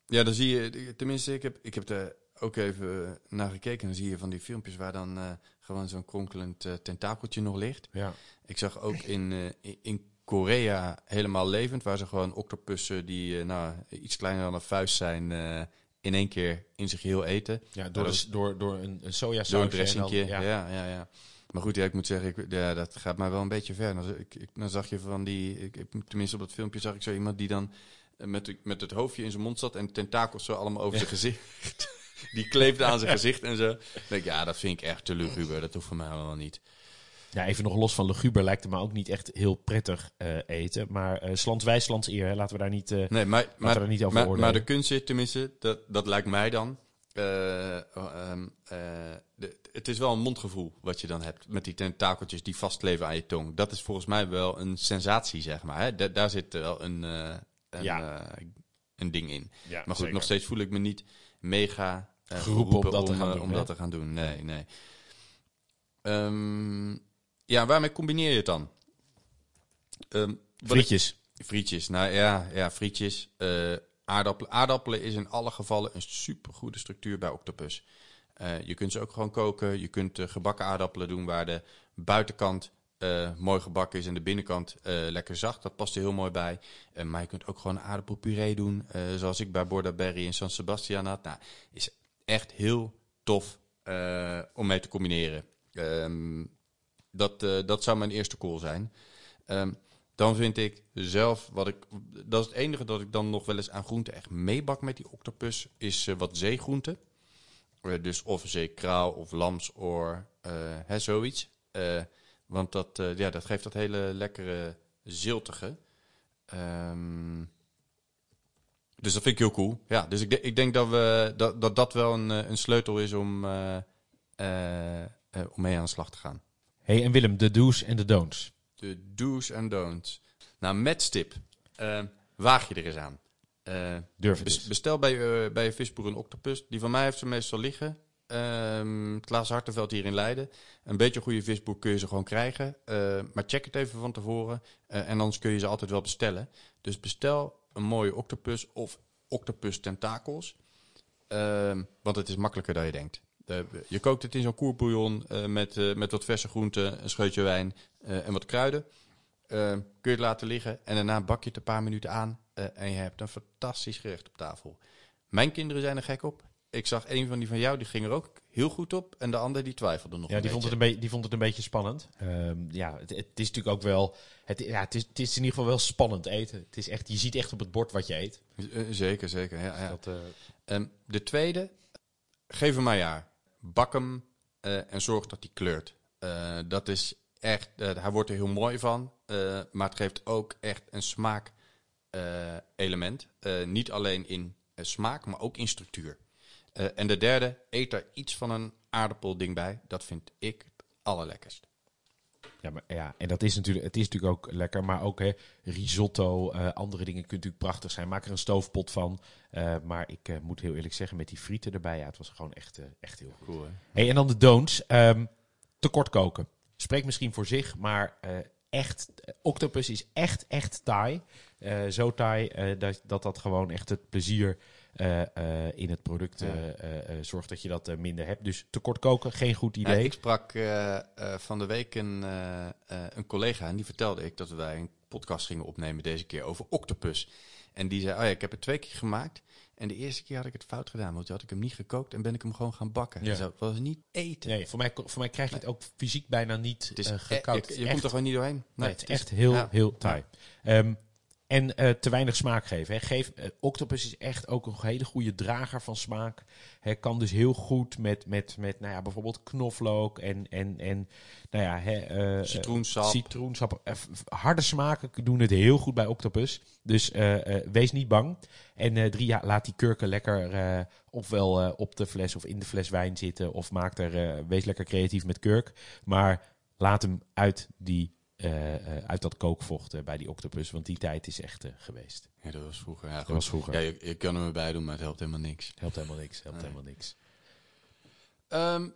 Ja, dan zie je, tenminste, ik heb, ik heb er ook even naar gekeken. En dan zie je van die filmpjes waar dan eh, gewoon zo'n kronkelend eh, tentakeltje nog ligt. ja. Ik zag ook in, eh, in- Korea helemaal levend, waar ze gewoon octopussen die eh, nou, iets kleiner dan een vuist zijn, eh, in één keer in zich geheel eten. ja, door, de- is- door, door een, een sojasaus. Door een en dressingje. dan- ja. Ja, ja, Maar goed, ja, ik moet zeggen, ik, ja, dat gaat mij wel een beetje ver. Dan, ik, ik, dan zag je van die, ik, tenminste op dat filmpje zag ik zo iemand die dan eh, met, met het hoofdje in zijn mond zat en tentakels zo allemaal over zijn gezicht. Die kleefde aan zijn gezicht en zo. Denk ja, dat vind ik echt te luguber. Dat hoeft voor mij allemaal niet. Ja, even nog los van luguber lijkt het me ook niet echt heel prettig eh, eten. Maar eh slands wij, slands eer. Hè. Laten we daar niet... eh, Nee, maar, we maar, er niet over maar, oordelen. maar de kunst zit tenminste, dat, dat lijkt mij dan. eh, ehm, eh, de- het is wel een mondgevoel wat je dan hebt met die tentakeltjes die vastkleven aan je tong. Dat is volgens mij wel een sensatie, zeg maar. Hè? Da- daar zit wel een, eh, een, Ja. eh, een ding in. ja, Maar goed, zeker. nog steeds voel ik me niet mega eh, Geroepen om dat te om, gaan eh, doen, om dat te gaan doen. Nee, nee. Ehm, ja, waarmee combineer je het dan? Ehm, ik- Frietjes. Frietjes, nou ja, ja frietjes. eh, aardappelen. Aardappelen is in alle gevallen een supergoede structuur bij octopus. Je kunt ze ook gewoon koken. Je kunt gebakken aardappelen doen waar de buitenkant eh, mooi gebakken is en de binnenkant eh, lekker zacht. Dat past er heel mooi bij. Eh, maar je kunt ook gewoon aardappelpuree doen, zoals ik bij Borda Berry in San Sebastian had. Nou, is echt heel tof om mee te combineren. Ehm, dat, dat zou mijn eerste call zijn. Ehm, dan vind ik zelf, wat ik, dat is het enige dat ik dan nog wel eens aan groenten echt meebak met die octopus, is wat zeegroenten. Dus of zeekraal of lamsoor, hè, zoiets. Want dat, eh, ja, dat geeft dat hele lekkere ziltige. Ehm, dus dat vind ik heel cool. Ja, dus ik, de- ik denk dat, we, dat, dat dat wel een, eh, een sleutel is om, eh, om mee aan de slag te gaan. hey, en Willem, de do's en de don'ts. De do's en don'ts. Nou, met stip. eh, waag je er eens aan. Durf het bes- bestel bij, bij je visboer een octopus. Die van mij heeft ze meestal liggen. Ehm Klaas Hartenveld hier in Leiden. Een beetje goede visboer kun je ze gewoon krijgen. Eh, maar check het even van tevoren. Eh, en anders kun je ze altijd wel bestellen. Dus bestel een mooie octopus of octopus tentakels. Ehm, want het is makkelijker dan je denkt. Je kookt het in zo'n koerbouillon eh, met, met wat verse groenten, een scheutje wijn en wat kruiden. Eh, kun je het laten liggen en daarna bak je het een paar minuten aan en je hebt een fantastisch gerecht op tafel. Mijn kinderen zijn er gek op. Ik zag een van die van jou, die ging er ook heel goed op en de ander die twijfelde nog Ja, een die vond, het een beetje, die vond het een beetje spannend. Ehm, ja, het, het is natuurlijk ook wel. Het, ja, het, is, het is in ieder geval wel spannend eten. Het is echt, je ziet echt op het bord wat je eet. Eh, Zeker, zeker. Ja, ja. Dat, eh, Ehm, de tweede, geef hem maar jaar. Bak hem eh, en zorg dat hij kleurt. Eh, dat is echt, hij wordt er heel mooi van, eh, maar het geeft ook echt een smaak eh, element. Eh, niet alleen in smaak, maar ook in structuur. Eh, en de derde, eet er iets van een aardappelding bij. Dat vind ik het allerlekkerst. ja, maar, ja, en dat is natuurlijk, het is natuurlijk ook lekker. Maar ook hè, risotto, eh, andere dingen kunnen natuurlijk prachtig zijn. Maak er een stoofpot van. Eh, maar ik moet heel eerlijk zeggen, met die frieten erbij, ja, het was gewoon echt, echt heel goed. Cool? Hey, en dan de don'ts. Ehm tekort koken. Spreekt misschien voor zich, maar echt, octopus is echt, echt taai. Zo taai dat, dat dat gewoon echt het plezier eh, eh, in het product eh, zorgt dat je dat minder hebt. Dus tekort koken, geen goed idee. ik sprak van de week een, een collega en die vertelde ik dat wij een podcast gingen opnemen deze keer over octopus. En die zei, oh ja, ik heb het twee keer gemaakt. En de eerste keer had ik het fout gedaan, want toen had ik hem niet gekookt en ben ik hem gewoon gaan bakken. Ja. Dat was niet eten. Nee, voor mij, voor mij krijg je het ook fysiek bijna niet Het is e- gekoud. je, je is komt er gewoon niet doorheen. Nee, het is is- echt heel, ja. heel taai. Ehm, en eh, te weinig smaak geven. Hè. Geef, eh, octopus is echt ook een hele goede drager van smaak. Hij kan dus heel goed met, met, met nou ja, bijvoorbeeld knoflook en, en, en nou ja, hè, eh, Citroensap. citroensap. Harde smaken doen het heel goed bij octopus. Dus wees niet bang. En drie, ja, laat die kurken lekker ofwel op de fles of in de fles wijn zitten. Of maak er, wees lekker creatief met kurk. Maar laat hem uit, die, eh, eh, uit dat kookvocht bij die octopus. Want die tijd is echt eh, geweest. Ja, dat was vroeger. Ja, Dat goed. was vroeger. Ja, je, je kan hem erbij doen, maar het helpt helemaal niks. Helpt helemaal niks. Helpt Nee. helemaal niks. Ehm,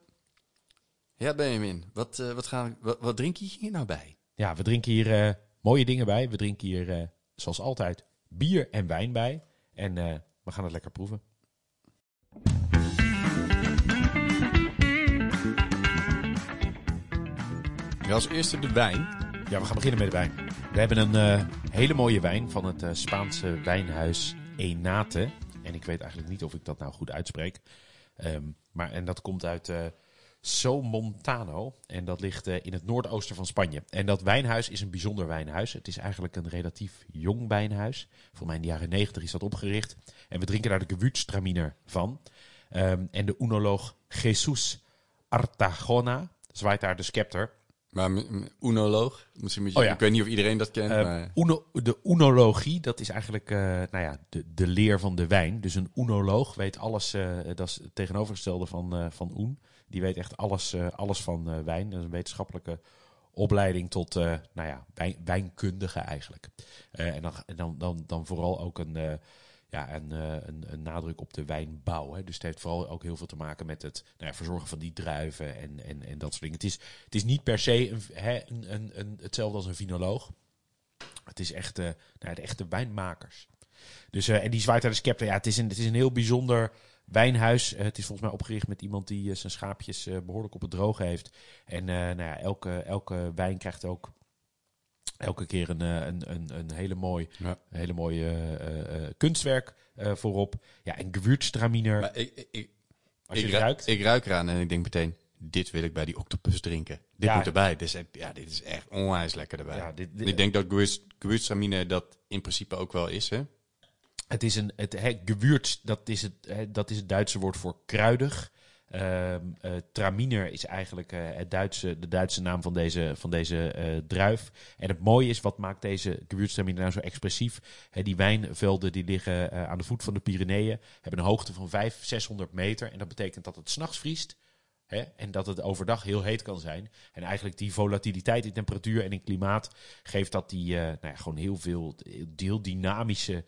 ja, Benjamin, wat, wat, gaan, wat, wat drink je hier nou bij? Ja, we drinken hier mooie dingen bij. We drinken hier, zoals altijd, bier en wijn bij. En we gaan het lekker proeven. Ja, als eerste de wijn. Ja, we gaan beginnen met de wijn. We hebben een eh, hele mooie wijn van het eh, Spaanse wijnhuis Enate. En ik weet eigenlijk niet of ik dat nou goed uitspreek. Ehm, maar, en dat komt uit eh Somontano. En dat ligt in het noordoosten van Spanje. En dat wijnhuis is een bijzonder wijnhuis. Het is eigenlijk een relatief jong wijnhuis. Voor mij in de jaren negentig is dat opgericht. En we drinken daar de Gewürztraminer van. Ehm, en de oenoloog Jesus Artagona zwaait daar de scepter. Maar oenoloog. Misschien moet je, Oh ja. Ik weet niet of iedereen dat kent. Eh, maar... de oenologie, dat is eigenlijk eh, nou ja, de, de leer van de wijn. Dus een oenoloog weet alles, eh, dat is het tegenovergestelde van, van oen. Die weet echt alles, alles van wijn. Dat is een wetenschappelijke opleiding tot nou ja, wijn, wijnkundige eigenlijk. En dan, dan, dan, dan vooral ook een, ja, een, eh, een, een nadruk op de wijnbouw. Hè. Dus het heeft vooral ook heel veel te maken met het nou ja, verzorgen van die druiven en, en, en dat soort dingen. Het is, het is niet per se een, een, een, hetzelfde als een vinoloog. Het is echt eh, nou ja, de echte wijnmakers. Dus, eh, en die zwaait de scepter. Ja, het is een, het is een heel bijzonder wijnhuis. Het is volgens mij opgericht met iemand die zijn schaapjes eh, behoorlijk op het droge heeft. En nou ja, elke, elke wijn krijgt ook elke keer een, eh, een, een, een hele mooi, Ja. hele mooie eh, eh, kunstwerk voorop. Ja, en Gewürztraminer. Ik, ik, als je ik, ruikt. ik ruik eraan en ik denk meteen, dit wil ik bij die octopus drinken. Dit Ja. moet erbij. Dit is, ja, dit is echt onwijs lekker erbij. ja, dit, dit- ik denk dat Gewürz- Gewürztraminer dat in principe ook wel is, hè? Het is een, het, hè, gewürz, dat is het, dat is het Duitse woord voor kruidig. Ehm eh, Traminer is eigenlijk eh, het Duitse, de Duitse naam van deze, van deze eh, druif. En het mooie is, wat maakt deze Gewürztraminer nou zo expressief? Die wijnvelden die liggen aan de voet van de Pyreneeën, hebben een hoogte van 500, 600 meter. En dat betekent dat het s'nachts vriest. En dat het overdag heel heet kan zijn. En eigenlijk die volatiliteit in temperatuur en in klimaat geeft dat die nou ja, gewoon heel veel, heel dynamische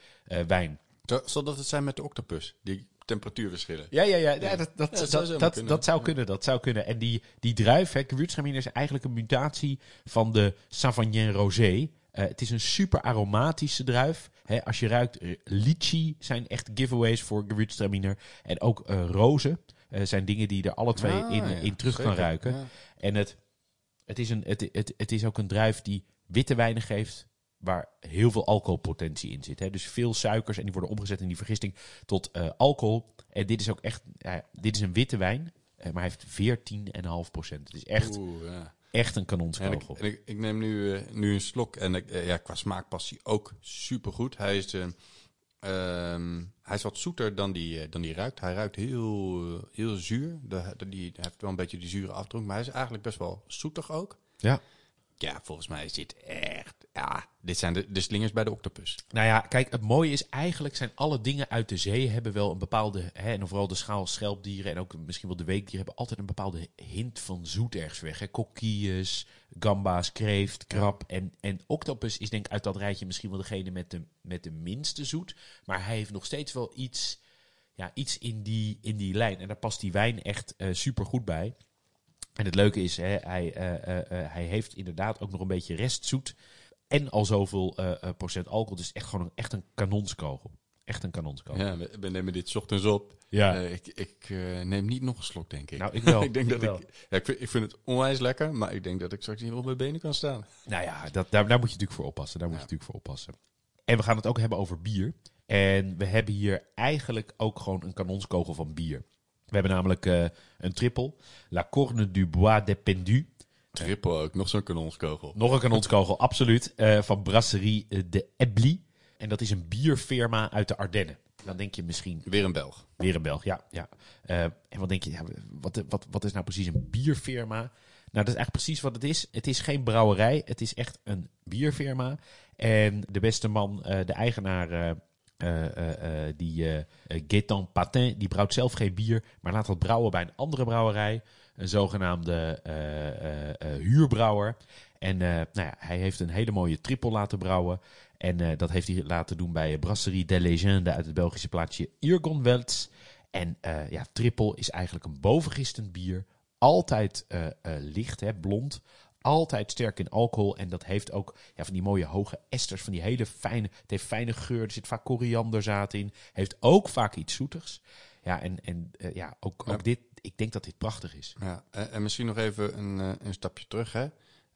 wijn. Zal dat het zijn met de octopus? Die temperatuurverschillen. Ja, ja, ja. Dat, dat, Ja, dat zou dat, zomaar dat, kunnen. zou kunnen. Dat zou kunnen. En die, die druif, hè, Gewürztraminer, is eigenlijk een mutatie van de Savagnin Rosé. Eh, het is een super aromatische druif. Hè, als je ruikt, eh, litchi zijn echt giveaways voor Gewürztraminer. En ook eh rozen zijn dingen die je er alle twee Ah, in, ja, in terug kan ruiken. En het, het, is een, het, het, het is ook een druif die witte wijnen geeft waar heel veel alcoholpotentie in zit. Hè? Dus veel suikers en die worden omgezet in die vergisting tot eh, alcohol. En dit is ook echt, dit is een witte wijn. Eh, maar hij heeft 14,5 procent. Het is echt, Oeh, ja. echt een En ik, kanonskogel. en ik, ik neem nu, eh, nu een slok en ik, ja, qua smaak past hij ook supergoed. Hij is, eh, ehm, hij is wat zoeter dan die, dan die ruikt. Hij ruikt heel, heel zuur. De, de- die, hij heeft wel een beetje die zure afdronk, maar hij is eigenlijk best wel zoetig ook. Ja. Ja, volgens mij is dit echt... Ja, dit zijn de, de slingers bij de octopus. Nou ja, kijk, het mooie is eigenlijk zijn alle dingen uit de zee hebben wel een bepaalde, hè, en vooral de schaal schelpdieren en ook misschien wel de weekdieren hebben altijd een bepaalde hint van zoet ergens weg. Kokkies, gamba's, kreeft, krab en, en octopus is denk ik uit dat rijtje misschien wel degene met de, met de minste zoet. Maar hij heeft nog steeds wel iets, ja, iets in, die, in die lijn en daar past die wijn echt super goed bij. En het leuke is, hè, hij, eh, eh, eh, hij heeft inderdaad ook nog een beetje restzoet. En al zoveel eh, eh, procent alcohol. Dus echt gewoon een, echt een kanonskogel. Echt een kanonskogel. Ja, we, we nemen dit ochtends op. Ja. Eh, ik ik neem niet nog een slok, denk ik. Nou, ik wel. ik denk Ik dat wel. ik... Ja, ik, vind, ik vind het onwijs lekker, maar ik denk dat ik straks niet op mijn benen kan staan. Nou ja, dat, daar, daar moet je natuurlijk voor oppassen. Daar moet je natuurlijk voor oppassen. En we gaan het ook hebben over bier. En we hebben hier eigenlijk ook gewoon een kanonskogel van bier. We hebben namelijk een triple. La Corne du Bois de Pendu. Triple ook, nog zo'n kanonskogel. Nog een kanonskogel, absoluut. eh, van Brasserie eh, de Ebly. En dat is een bierfirma uit de Ardennen. Dan denk je misschien Weer een Belg. Weer een Belg, ja. ja. Eh, en wat denk je, ja, wat, wat, wat is nou precies een bierfirma? Nou, dat is eigenlijk precies wat het is. Het is geen brouwerij, het is echt een bierfirma. En de beste man, de eigenaar, die Gaëtan Patin, die brouwt zelf geen bier, maar laat dat brouwen bij een andere brouwerij. Een zogenaamde eh, eh, eh, huurbrouwer. En nou ja, hij heeft een hele mooie triple laten brouwen. En dat heeft hij laten doen bij Brasserie de Legende uit het Belgische plaatsje Irgonwelts. En ja, triple is eigenlijk een bovengistend bier. Altijd licht, hè, blond. Altijd sterk in alcohol. En dat heeft ook ja, van die mooie hoge esters. Van die hele fijne. Het heeft fijne geur. Er zit vaak korianderzaad in. Heeft ook vaak iets zoetigs. Ja, en, en ja, ook, Ja. ook dit. Ik denk dat dit prachtig is. Ja, en, en misschien nog even een, eh, een stapje terug. Hè.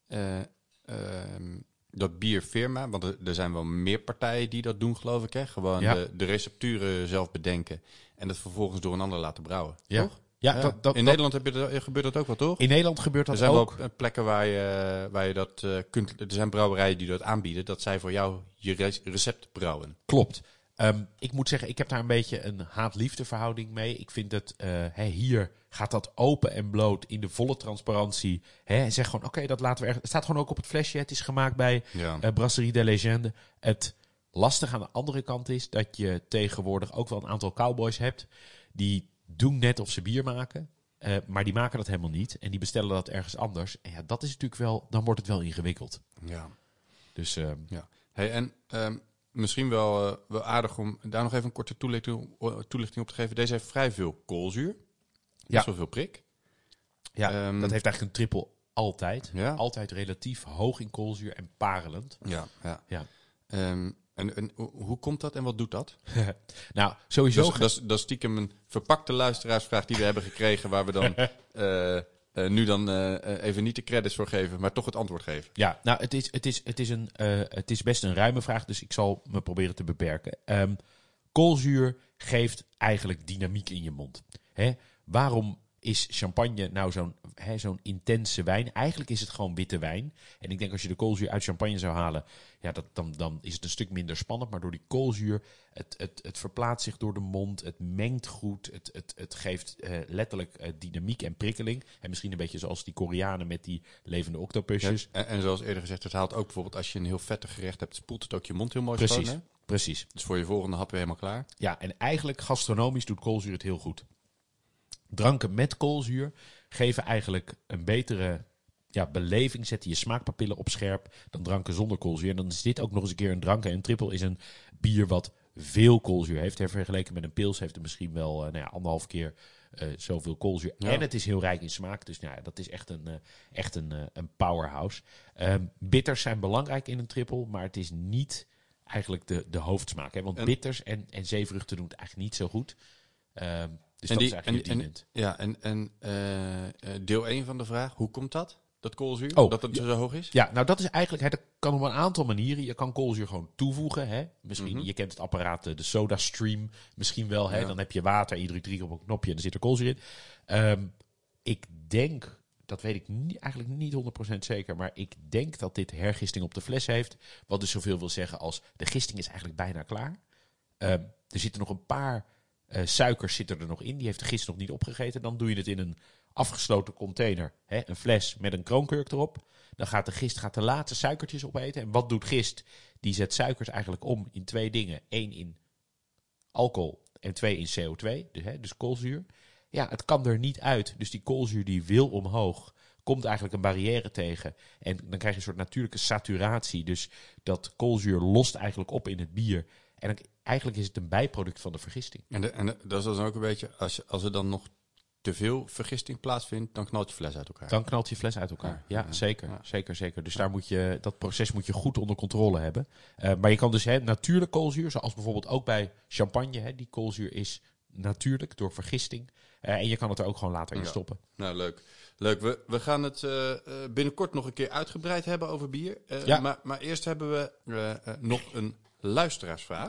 Eh, ehm, dat bierfirma, want er, er zijn wel meer partijen die dat doen, geloof ik. Hè? Gewoon Ja. de, de recepturen zelf bedenken en dat vervolgens door een ander laten brouwen. Ja. Toch? Ja, Ja. Dat, dat, In Nederland heb je dat, gebeurt dat ook wel, toch? in Nederland gebeurt Er dat zijn ook. wel eh, plekken waar je, waar je dat eh, kunt. Er zijn brouwerijen die dat aanbieden, dat zij voor jou je re- recept brouwen. Klopt. Ehm, ik moet zeggen, ik heb daar een beetje een haat-liefde verhouding mee. Ik vind dat eh, hè, hier gaat dat open en bloot in de volle transparantie. Hè, en zeg gewoon, oké, dat laten we ergens. Het staat gewoon ook op het flesje. Het is gemaakt bij Ja. eh, Brasserie de Legende. Het lastige aan de andere kant is dat je tegenwoordig ook wel een aantal cowboys hebt. Die doen net of ze bier maken. eh, maar die maken dat helemaal niet. En die bestellen dat ergens anders. En ja, dat is natuurlijk wel, dan wordt het wel ingewikkeld. ja. Dus ehm, Ja. Hey, en ehm, misschien wel, eh, wel aardig om daar nog even een korte toelichting, toelichting op te geven. Deze heeft vrij veel koolzuur. Ja. Best wel veel prik. ja, Ehm, dat heeft eigenlijk een triple altijd. Ja. Altijd relatief hoog in koolzuur en parelend. Ja, ja. Ja. Ehm, en, en hoe- komt dat en wat doet dat? Nou, sowieso. Dus, dat, is, dat is stiekem een verpakte luisteraarsvraag die we hebben gekregen, waar we dan eh, eh, nu dan eh, even niet de credits voor geven, maar toch het antwoord geven. Ja, nou, het is, het, is, het, is een, het is best een ruime vraag, dus ik zal me proberen te beperken. Ehm, koolzuur geeft eigenlijk dynamiek in je mond. Hè? Waarom is champagne nou zo'n zo'n intense wijn? Eigenlijk is het gewoon witte wijn. En ik denk als je de koolzuur uit champagne zou halen, ja, dat, dan, dan is het een stuk minder spannend. Maar door die koolzuur, het, het, het verplaatst zich door de mond, het mengt goed, het, het, het geeft eh, letterlijk eh, dynamiek en prikkeling. En misschien een beetje zoals die Koreanen met die levende octopusjes. En, en zoals eerder gezegd, het haalt ook bijvoorbeeld als je een heel vettig gerecht hebt, spoelt het ook je mond heel mooi Precies. schoon. Precies. Dus voor je volgende hap weer helemaal klaar. Ja, en eigenlijk gastronomisch doet koolzuur het heel goed. Dranken met koolzuur geven eigenlijk een betere ja, beleving, zetten je smaakpapillen op scherp dan dranken zonder koolzuur. En dan is dit ook nog eens een keer een drank. En een triple is een bier wat veel koolzuur heeft. Vergeleken met een pils heeft het misschien wel eh, nou ja, anderhalf keer eh, zoveel koolzuur. Ja. En het is heel rijk in smaak. Dus nou ja, dat is echt een, eh, echt een, een powerhouse. Ehm, bitters zijn belangrijk in een triple, maar het is niet eigenlijk de, de hoofdsmaak. Hè? Want En- bitters en, en zeevruchten doen het eigenlijk niet zo goed. Ehm, dus En dat die- is eigenlijk en- bedienend. Ja, en, en eh, eh, deel 1 van de vraag, hoe komt dat? Dat koolzuur? Oh, dat het zo hoog is? Ja, nou dat is eigenlijk, hè, dat kan op een aantal manieren. Je kan koolzuur gewoon toevoegen. Hè? Misschien, Mhm. je kent het apparaat, eh, de SodaStream misschien wel. Hè? Ja. Dan heb je water, je drukt drie op een knopje en er zit er koolzuur in. Ehm, ik denk, dat weet ik niet, eigenlijk niet 100% zeker, maar ik denk dat dit hergisting op de fles heeft. Wat dus zoveel wil zeggen als de gisting is eigenlijk bijna klaar. Uh, er zitten nog een paar uh, suikers zitten er nog in. Die heeft de gist nog niet opgegeten. Dan doe je het in een afgesloten container. Hè, een fles met een kroonkurk erop. Dan gaat de gist gaat de laatste suikertjes opeten. En wat doet gist? Die zet suikers eigenlijk om in twee dingen. Eén in alcohol en twee in CO2. Dus, hè, dus koolzuur. Ja, het kan er niet uit. Dus die koolzuur die wil omhoog. Komt eigenlijk een barrière tegen. En dan krijg je een soort natuurlijke saturatie. Dus dat koolzuur lost eigenlijk op in het bier. En dan, eigenlijk is het een bijproduct van de vergisting. En, de, en de, dat is dan ook een beetje, als, als er dan nog te veel vergisting plaatsvindt, dan knalt je fles uit elkaar. Dan knalt je fles uit elkaar. Ja, zeker, zeker, zeker. Dus daar moet je, dat proces moet je goed onder controle hebben. Uh, maar je kan dus hè, natuurlijk koolzuur, zoals bijvoorbeeld ook bij champagne, hè, die koolzuur is natuurlijk door vergisting. Uh, en je kan het er ook gewoon later in stoppen. Nou, leuk. Leuk. We, we gaan het uh, binnenkort nog een keer uitgebreid hebben over bier. maar, maar eerst hebben we nog een luisteraarsvraag.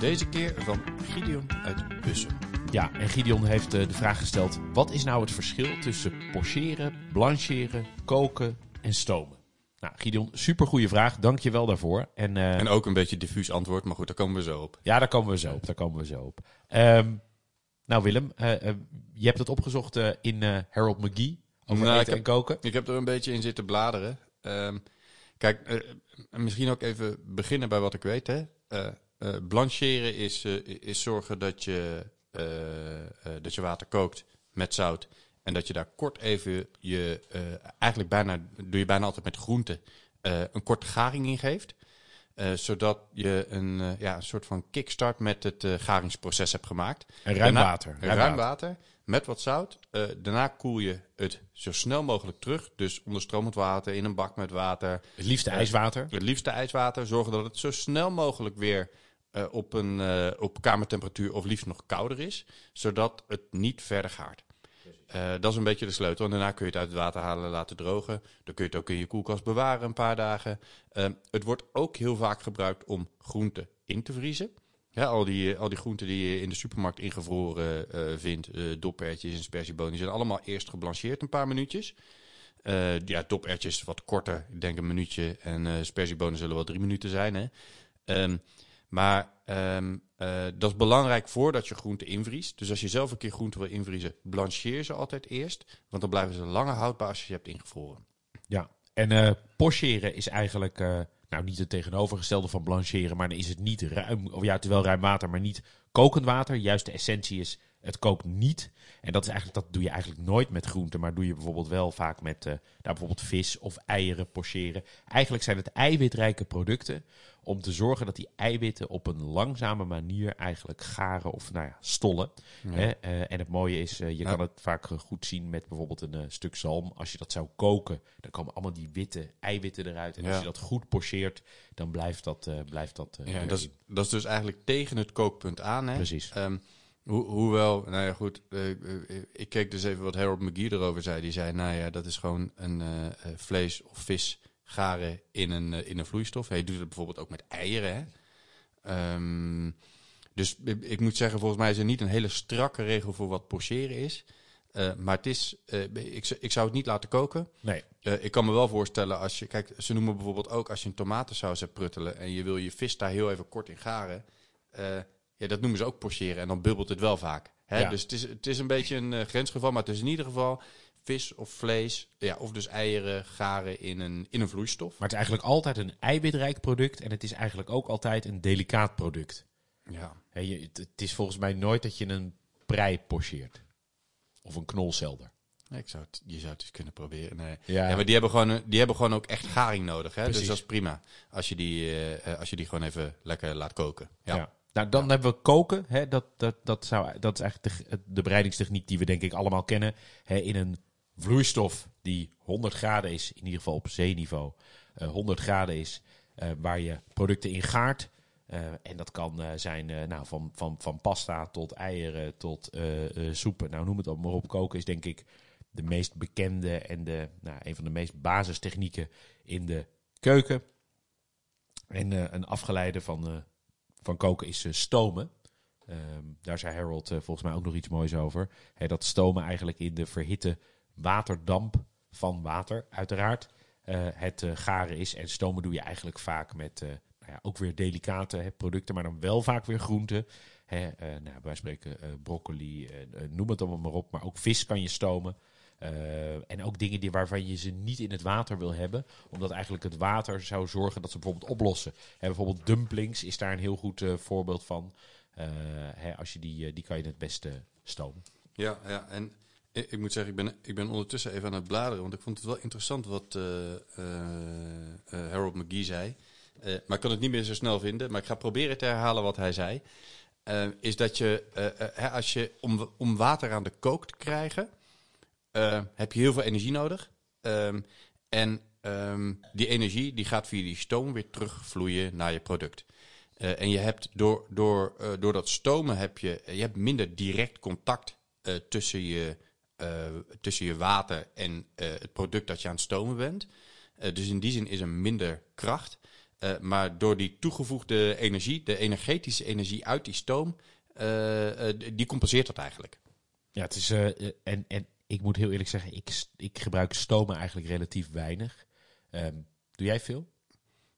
Deze keer van Gideon uit Bussen. Ja, en Gideon heeft uh, de vraag gesteld: wat is nou het verschil tussen pocheren, blancheren, koken en stomen? Nou, Gideon, supergoeie vraag. Dank je wel daarvoor. En, uh, en ook een beetje diffuus antwoord, maar goed, daar komen we zo op. Ja, daar komen we zo op. Daar komen we zo op. Um, nou, Willem, uh, je hebt het opgezocht in Harold McGee. Over nou, eten en koken. Ik heb er een beetje in zitten bladeren. Um, kijk, misschien ook even beginnen bij wat ik weet. Hè. Uh, blancheren is, uh, is zorgen dat je, uh, dat je water kookt met zout. En dat je daar kort even je, eigenlijk bijna, doe je bijna altijd met groenten, een korte garing in geeft. zodat je een, ja, een soort van kickstart met het garingsproces hebt gemaakt. En ruim water. Ruim water met wat zout. daarna koel je het zo snel mogelijk terug. Dus onder stromend water, in een bak met water. Het liefste ijswater. Het liefste ijswater. Zorgen dat het zo snel mogelijk weer uh, op, een, uh, op kamertemperatuur of liefst nog kouder is, zodat het niet verder gaart. Dat is een beetje de sleutel. En daarna kun je het uit het water halen, laten drogen. Dan kun je het ook in je koelkast bewaren een paar dagen. het wordt ook heel vaak gebruikt om groenten in te vriezen. Ja, al, die, al die groenten die je in de supermarkt ingevroren vindt, dopertjes en spersiebonen, zijn allemaal eerst geblancheerd een paar minuutjes. ja, dopertjes wat korter, ik denk een minuutje. En spersiebonen zullen wel drie minuten zijn. Hè? Um, maar uh, dat is belangrijk voordat je groenten invriest. Dus als je zelf een keer groenten wil invriezen, blancheer ze altijd eerst. Want dan blijven ze langer houdbaar als je ze hebt ingevroren. Ja, en uh, pocheren is eigenlijk uh, nou niet het tegenovergestelde van blancheren. Maar dan is het niet ruim, of ja, het is wel ruim water, maar niet kokend water. Juist de essentie is het kookt niet. En dat, is eigenlijk, dat doe je eigenlijk nooit met groenten, maar doe je bijvoorbeeld wel vaak met uh, nou, bijvoorbeeld vis of eieren pocheren. Eigenlijk zijn het eiwitrijke producten om te zorgen dat die eiwitten op een langzame manier eigenlijk garen of nou ja, stollen. Hè? Uh, en het mooie is, uh, je kan het vaak goed zien met bijvoorbeeld een stuk zalm. Als je dat zou koken, dan komen allemaal die witte eiwitten eruit. En als je dat goed pocheert, dan blijft dat... blijft dat ja, dat is, dat is dus eigenlijk tegen het kookpunt aan. Hè? Precies. Um, Ho hoewel, nou ja, goed. Uh, ik keek dus even wat Harold McGee erover zei. Die zei, nou ja, dat is gewoon een uh, vlees of vis garen in een, in een vloeistof. Hij doet het bijvoorbeeld ook met eieren. Hè? Um, dus ik moet zeggen, volgens mij is er niet een hele strakke regel voor wat pocheren is. Uh, maar het is, uh, ik, ik, zou het niet laten koken. Nee. Uh, ik kan me wel voorstellen als je, kijk, ze noemen bijvoorbeeld ook als je een tomatensaus hebt pruttelen en je wil je vis daar heel even kort in garen. Ja, dat noemen ze ook pocheren en dan bubbelt het wel vaak. Hè? Dus het is, het is een beetje een uh, grensgeval, maar het is in ieder geval vis of vlees, ja, of dus eieren garen in een, in een vloeistof. Maar het is eigenlijk altijd een eiwitrijk product en het is eigenlijk ook altijd een delicaat product. Ja. je, het, het, is volgens mij nooit dat je een prei pocheert. Of een knolselder. Ik zou het, je zou het eens kunnen proberen. Nee. Ja. ja. maar die hebben, gewoon, die hebben gewoon ook echt garing nodig. Hè? Dus dat is prima. Als je, die, uh, als je die gewoon even lekker laat koken. ja. ja. Nou, dan hebben we koken. Hè, dat, dat, dat, zou, dat is eigenlijk de, de bereidingstechniek die we denk ik allemaal kennen. Hè, in een vloeistof die 100 graden is, in ieder geval op zeeniveau, uh, 100 graden is, uh, waar je producten in gaart. Uh, en dat kan zijn nou, van, van, van pasta tot eieren tot soepen. Nou, noem het ook maar op. Koken is denk ik de meest bekende en de, nou, een van de meest basistechnieken in de keuken. En een afgeleide van van koken is uh, stomen. Ehm, daar zei Harold eh, volgens mij ook nog iets moois over. Dat stomen eigenlijk in de verhitte waterdamp van water, uiteraard, eh, het eh, garen is. En stomen doe je eigenlijk vaak met eh, nou ja, ook weer delicate producten, maar dan wel vaak weer groenten. Hè, eh, nou, wij spreken eh, broccoli, eh, eh, noem het allemaal maar op. Maar ook vis kan je stomen. Eh, en ook dingen die, waarvan je ze niet in het water wil hebben. Omdat eigenlijk het water zou zorgen dat ze bijvoorbeeld oplossen. Hè, bijvoorbeeld dumplings is daar een heel goed eh, voorbeeld van. Eh, hè, als je die, die kan je het beste stomen. Ja, ja, en ik, moet zeggen, ik ben, ik ben ondertussen even aan het bladeren, want ik vond het wel interessant wat Harold McGee zei. Maar ik kan het niet meer zo snel vinden, maar ik ga proberen te herhalen wat hij zei. Is dat je, hè, als je om, om water aan de kook te krijgen, eh, heb je heel veel energie nodig. Ehm, en ehm, die energie die gaat via die stoom weer terugvloeien naar je product. Eh, en je hebt door, door, eh, door dat stomen heb je, je hebt minder direct contact eh, tussen, je, tussen je water en het product dat je aan het stomen bent. Dus in die zin is er minder kracht. Maar door die toegevoegde energie, de energetische energie uit die stoom, die compenseert dat eigenlijk. Ja, het is. en, en ik moet heel eerlijk zeggen, ik, ik gebruik stomen eigenlijk relatief weinig. Ehm, doe jij veel?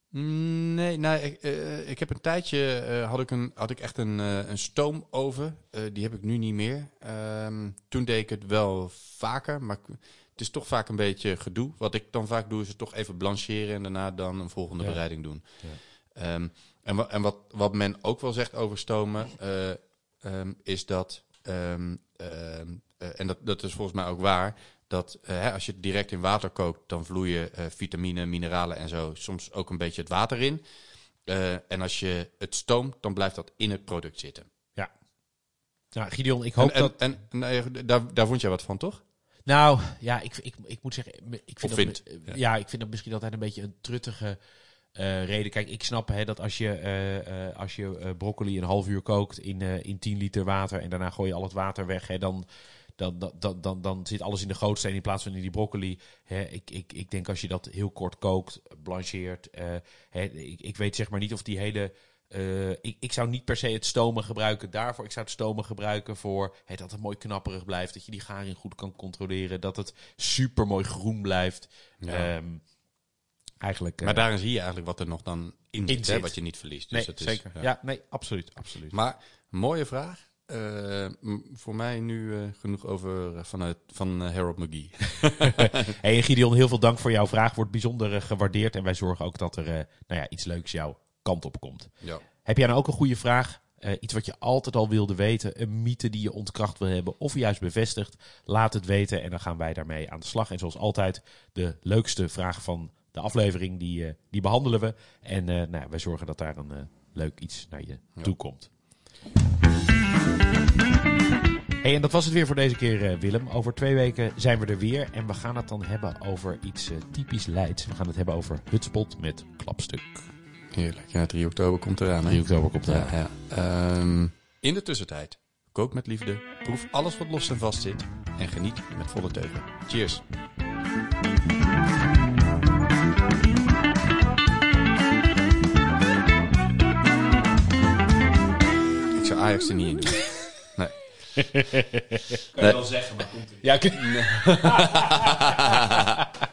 Mm, Nee, nou, ik, eh, ik heb een tijdje eh, had, ik een, had ik echt een, eh, een stoomoven. Eh, die heb ik nu niet meer. Ehm, toen deed ik het wel vaker, maar het is toch vaak een beetje gedoe. Wat ik dan vaak doe, is het toch even blancheren en daarna dan een volgende Ja. bereiding doen. Ja. Ehm, en wa- en wat, wat men ook wel zegt over stomen, eh, is dat, eh, en dat, dat is volgens mij ook waar, dat eh, hè, als je het direct in water kookt, dan vloeien eh, vitamine, mineralen en zo soms ook een beetje het water in. Eh, en als je het stoomt, dan blijft dat in het product zitten. Nou, Gideon, ik hoop en, en, dat. en nee, daar, daar vond jij wat van, toch? Nou, ja, ik, ik, ik moet zeggen, ik vind, Of dat, ja. ja. ik vind dat misschien altijd een beetje een truttige eh, reden. Kijk, ik snap hè, dat als je, eh, eh, als je eh, broccoli een half uur kookt in, eh, in 10 liter water en daarna gooi je al het water weg, hè, dan, dan, dan, dan, dan, zit alles in de gootsteen in plaats van in die broccoli. Ik, ik, ik denk als je dat heel kort kookt, blancheert, eh, ik, ik weet zeg maar niet of die hele eh, ik, ik zou niet per se het stomen gebruiken daarvoor. Ik zou het stomen gebruiken voor dat het mooi knapperig blijft. Dat je die garing goed kan controleren. Dat het super mooi groen blijft. Ja. Ehm, eigenlijk. eh, maar daarin zie je eigenlijk wat er nog dan in, zit, hè, wat je niet verliest. Dus nee, dat is, zeker. ja. Ja. nee, absoluut. absoluut. Maar mooie vraag. Eh, voor mij nu eh, genoeg over eh, vanuit van Harold McGee. hey, Gideon, heel veel dank voor jouw vraag. Wordt bijzonder gewaardeerd. En wij zorgen ook dat er nou ja, iets leuks jouw kant op komt. Ja. Heb jij nou ook een goede vraag? Iets wat je altijd al wilde weten? Een mythe die je ontkracht wil hebben? Of juist bevestigd? Laat het weten en dan gaan wij daarmee aan de slag. En zoals altijd, de leukste vraag van de aflevering, die, die behandelen we. En nou, wij zorgen dat daar een leuk iets naar je Ja. toe komt. Hey, en dat was het weer voor deze keer, eh, Willem. Over twee weken zijn we er weer. En we gaan het dan hebben over iets eh, typisch Leids. We gaan het hebben over Hutspot met klapstuk. Heerlijk. Ja, 3 oktober komt eraan. Hè? 3 oktober komt er. Ja, ja. Ehm, in de tussentijd, kook met liefde, proef alles wat los en vast zit en geniet met volle teugen. Cheers. Ajax er niet in doen. Nee. Kan je wel zeggen, maar komt er niet. Ja,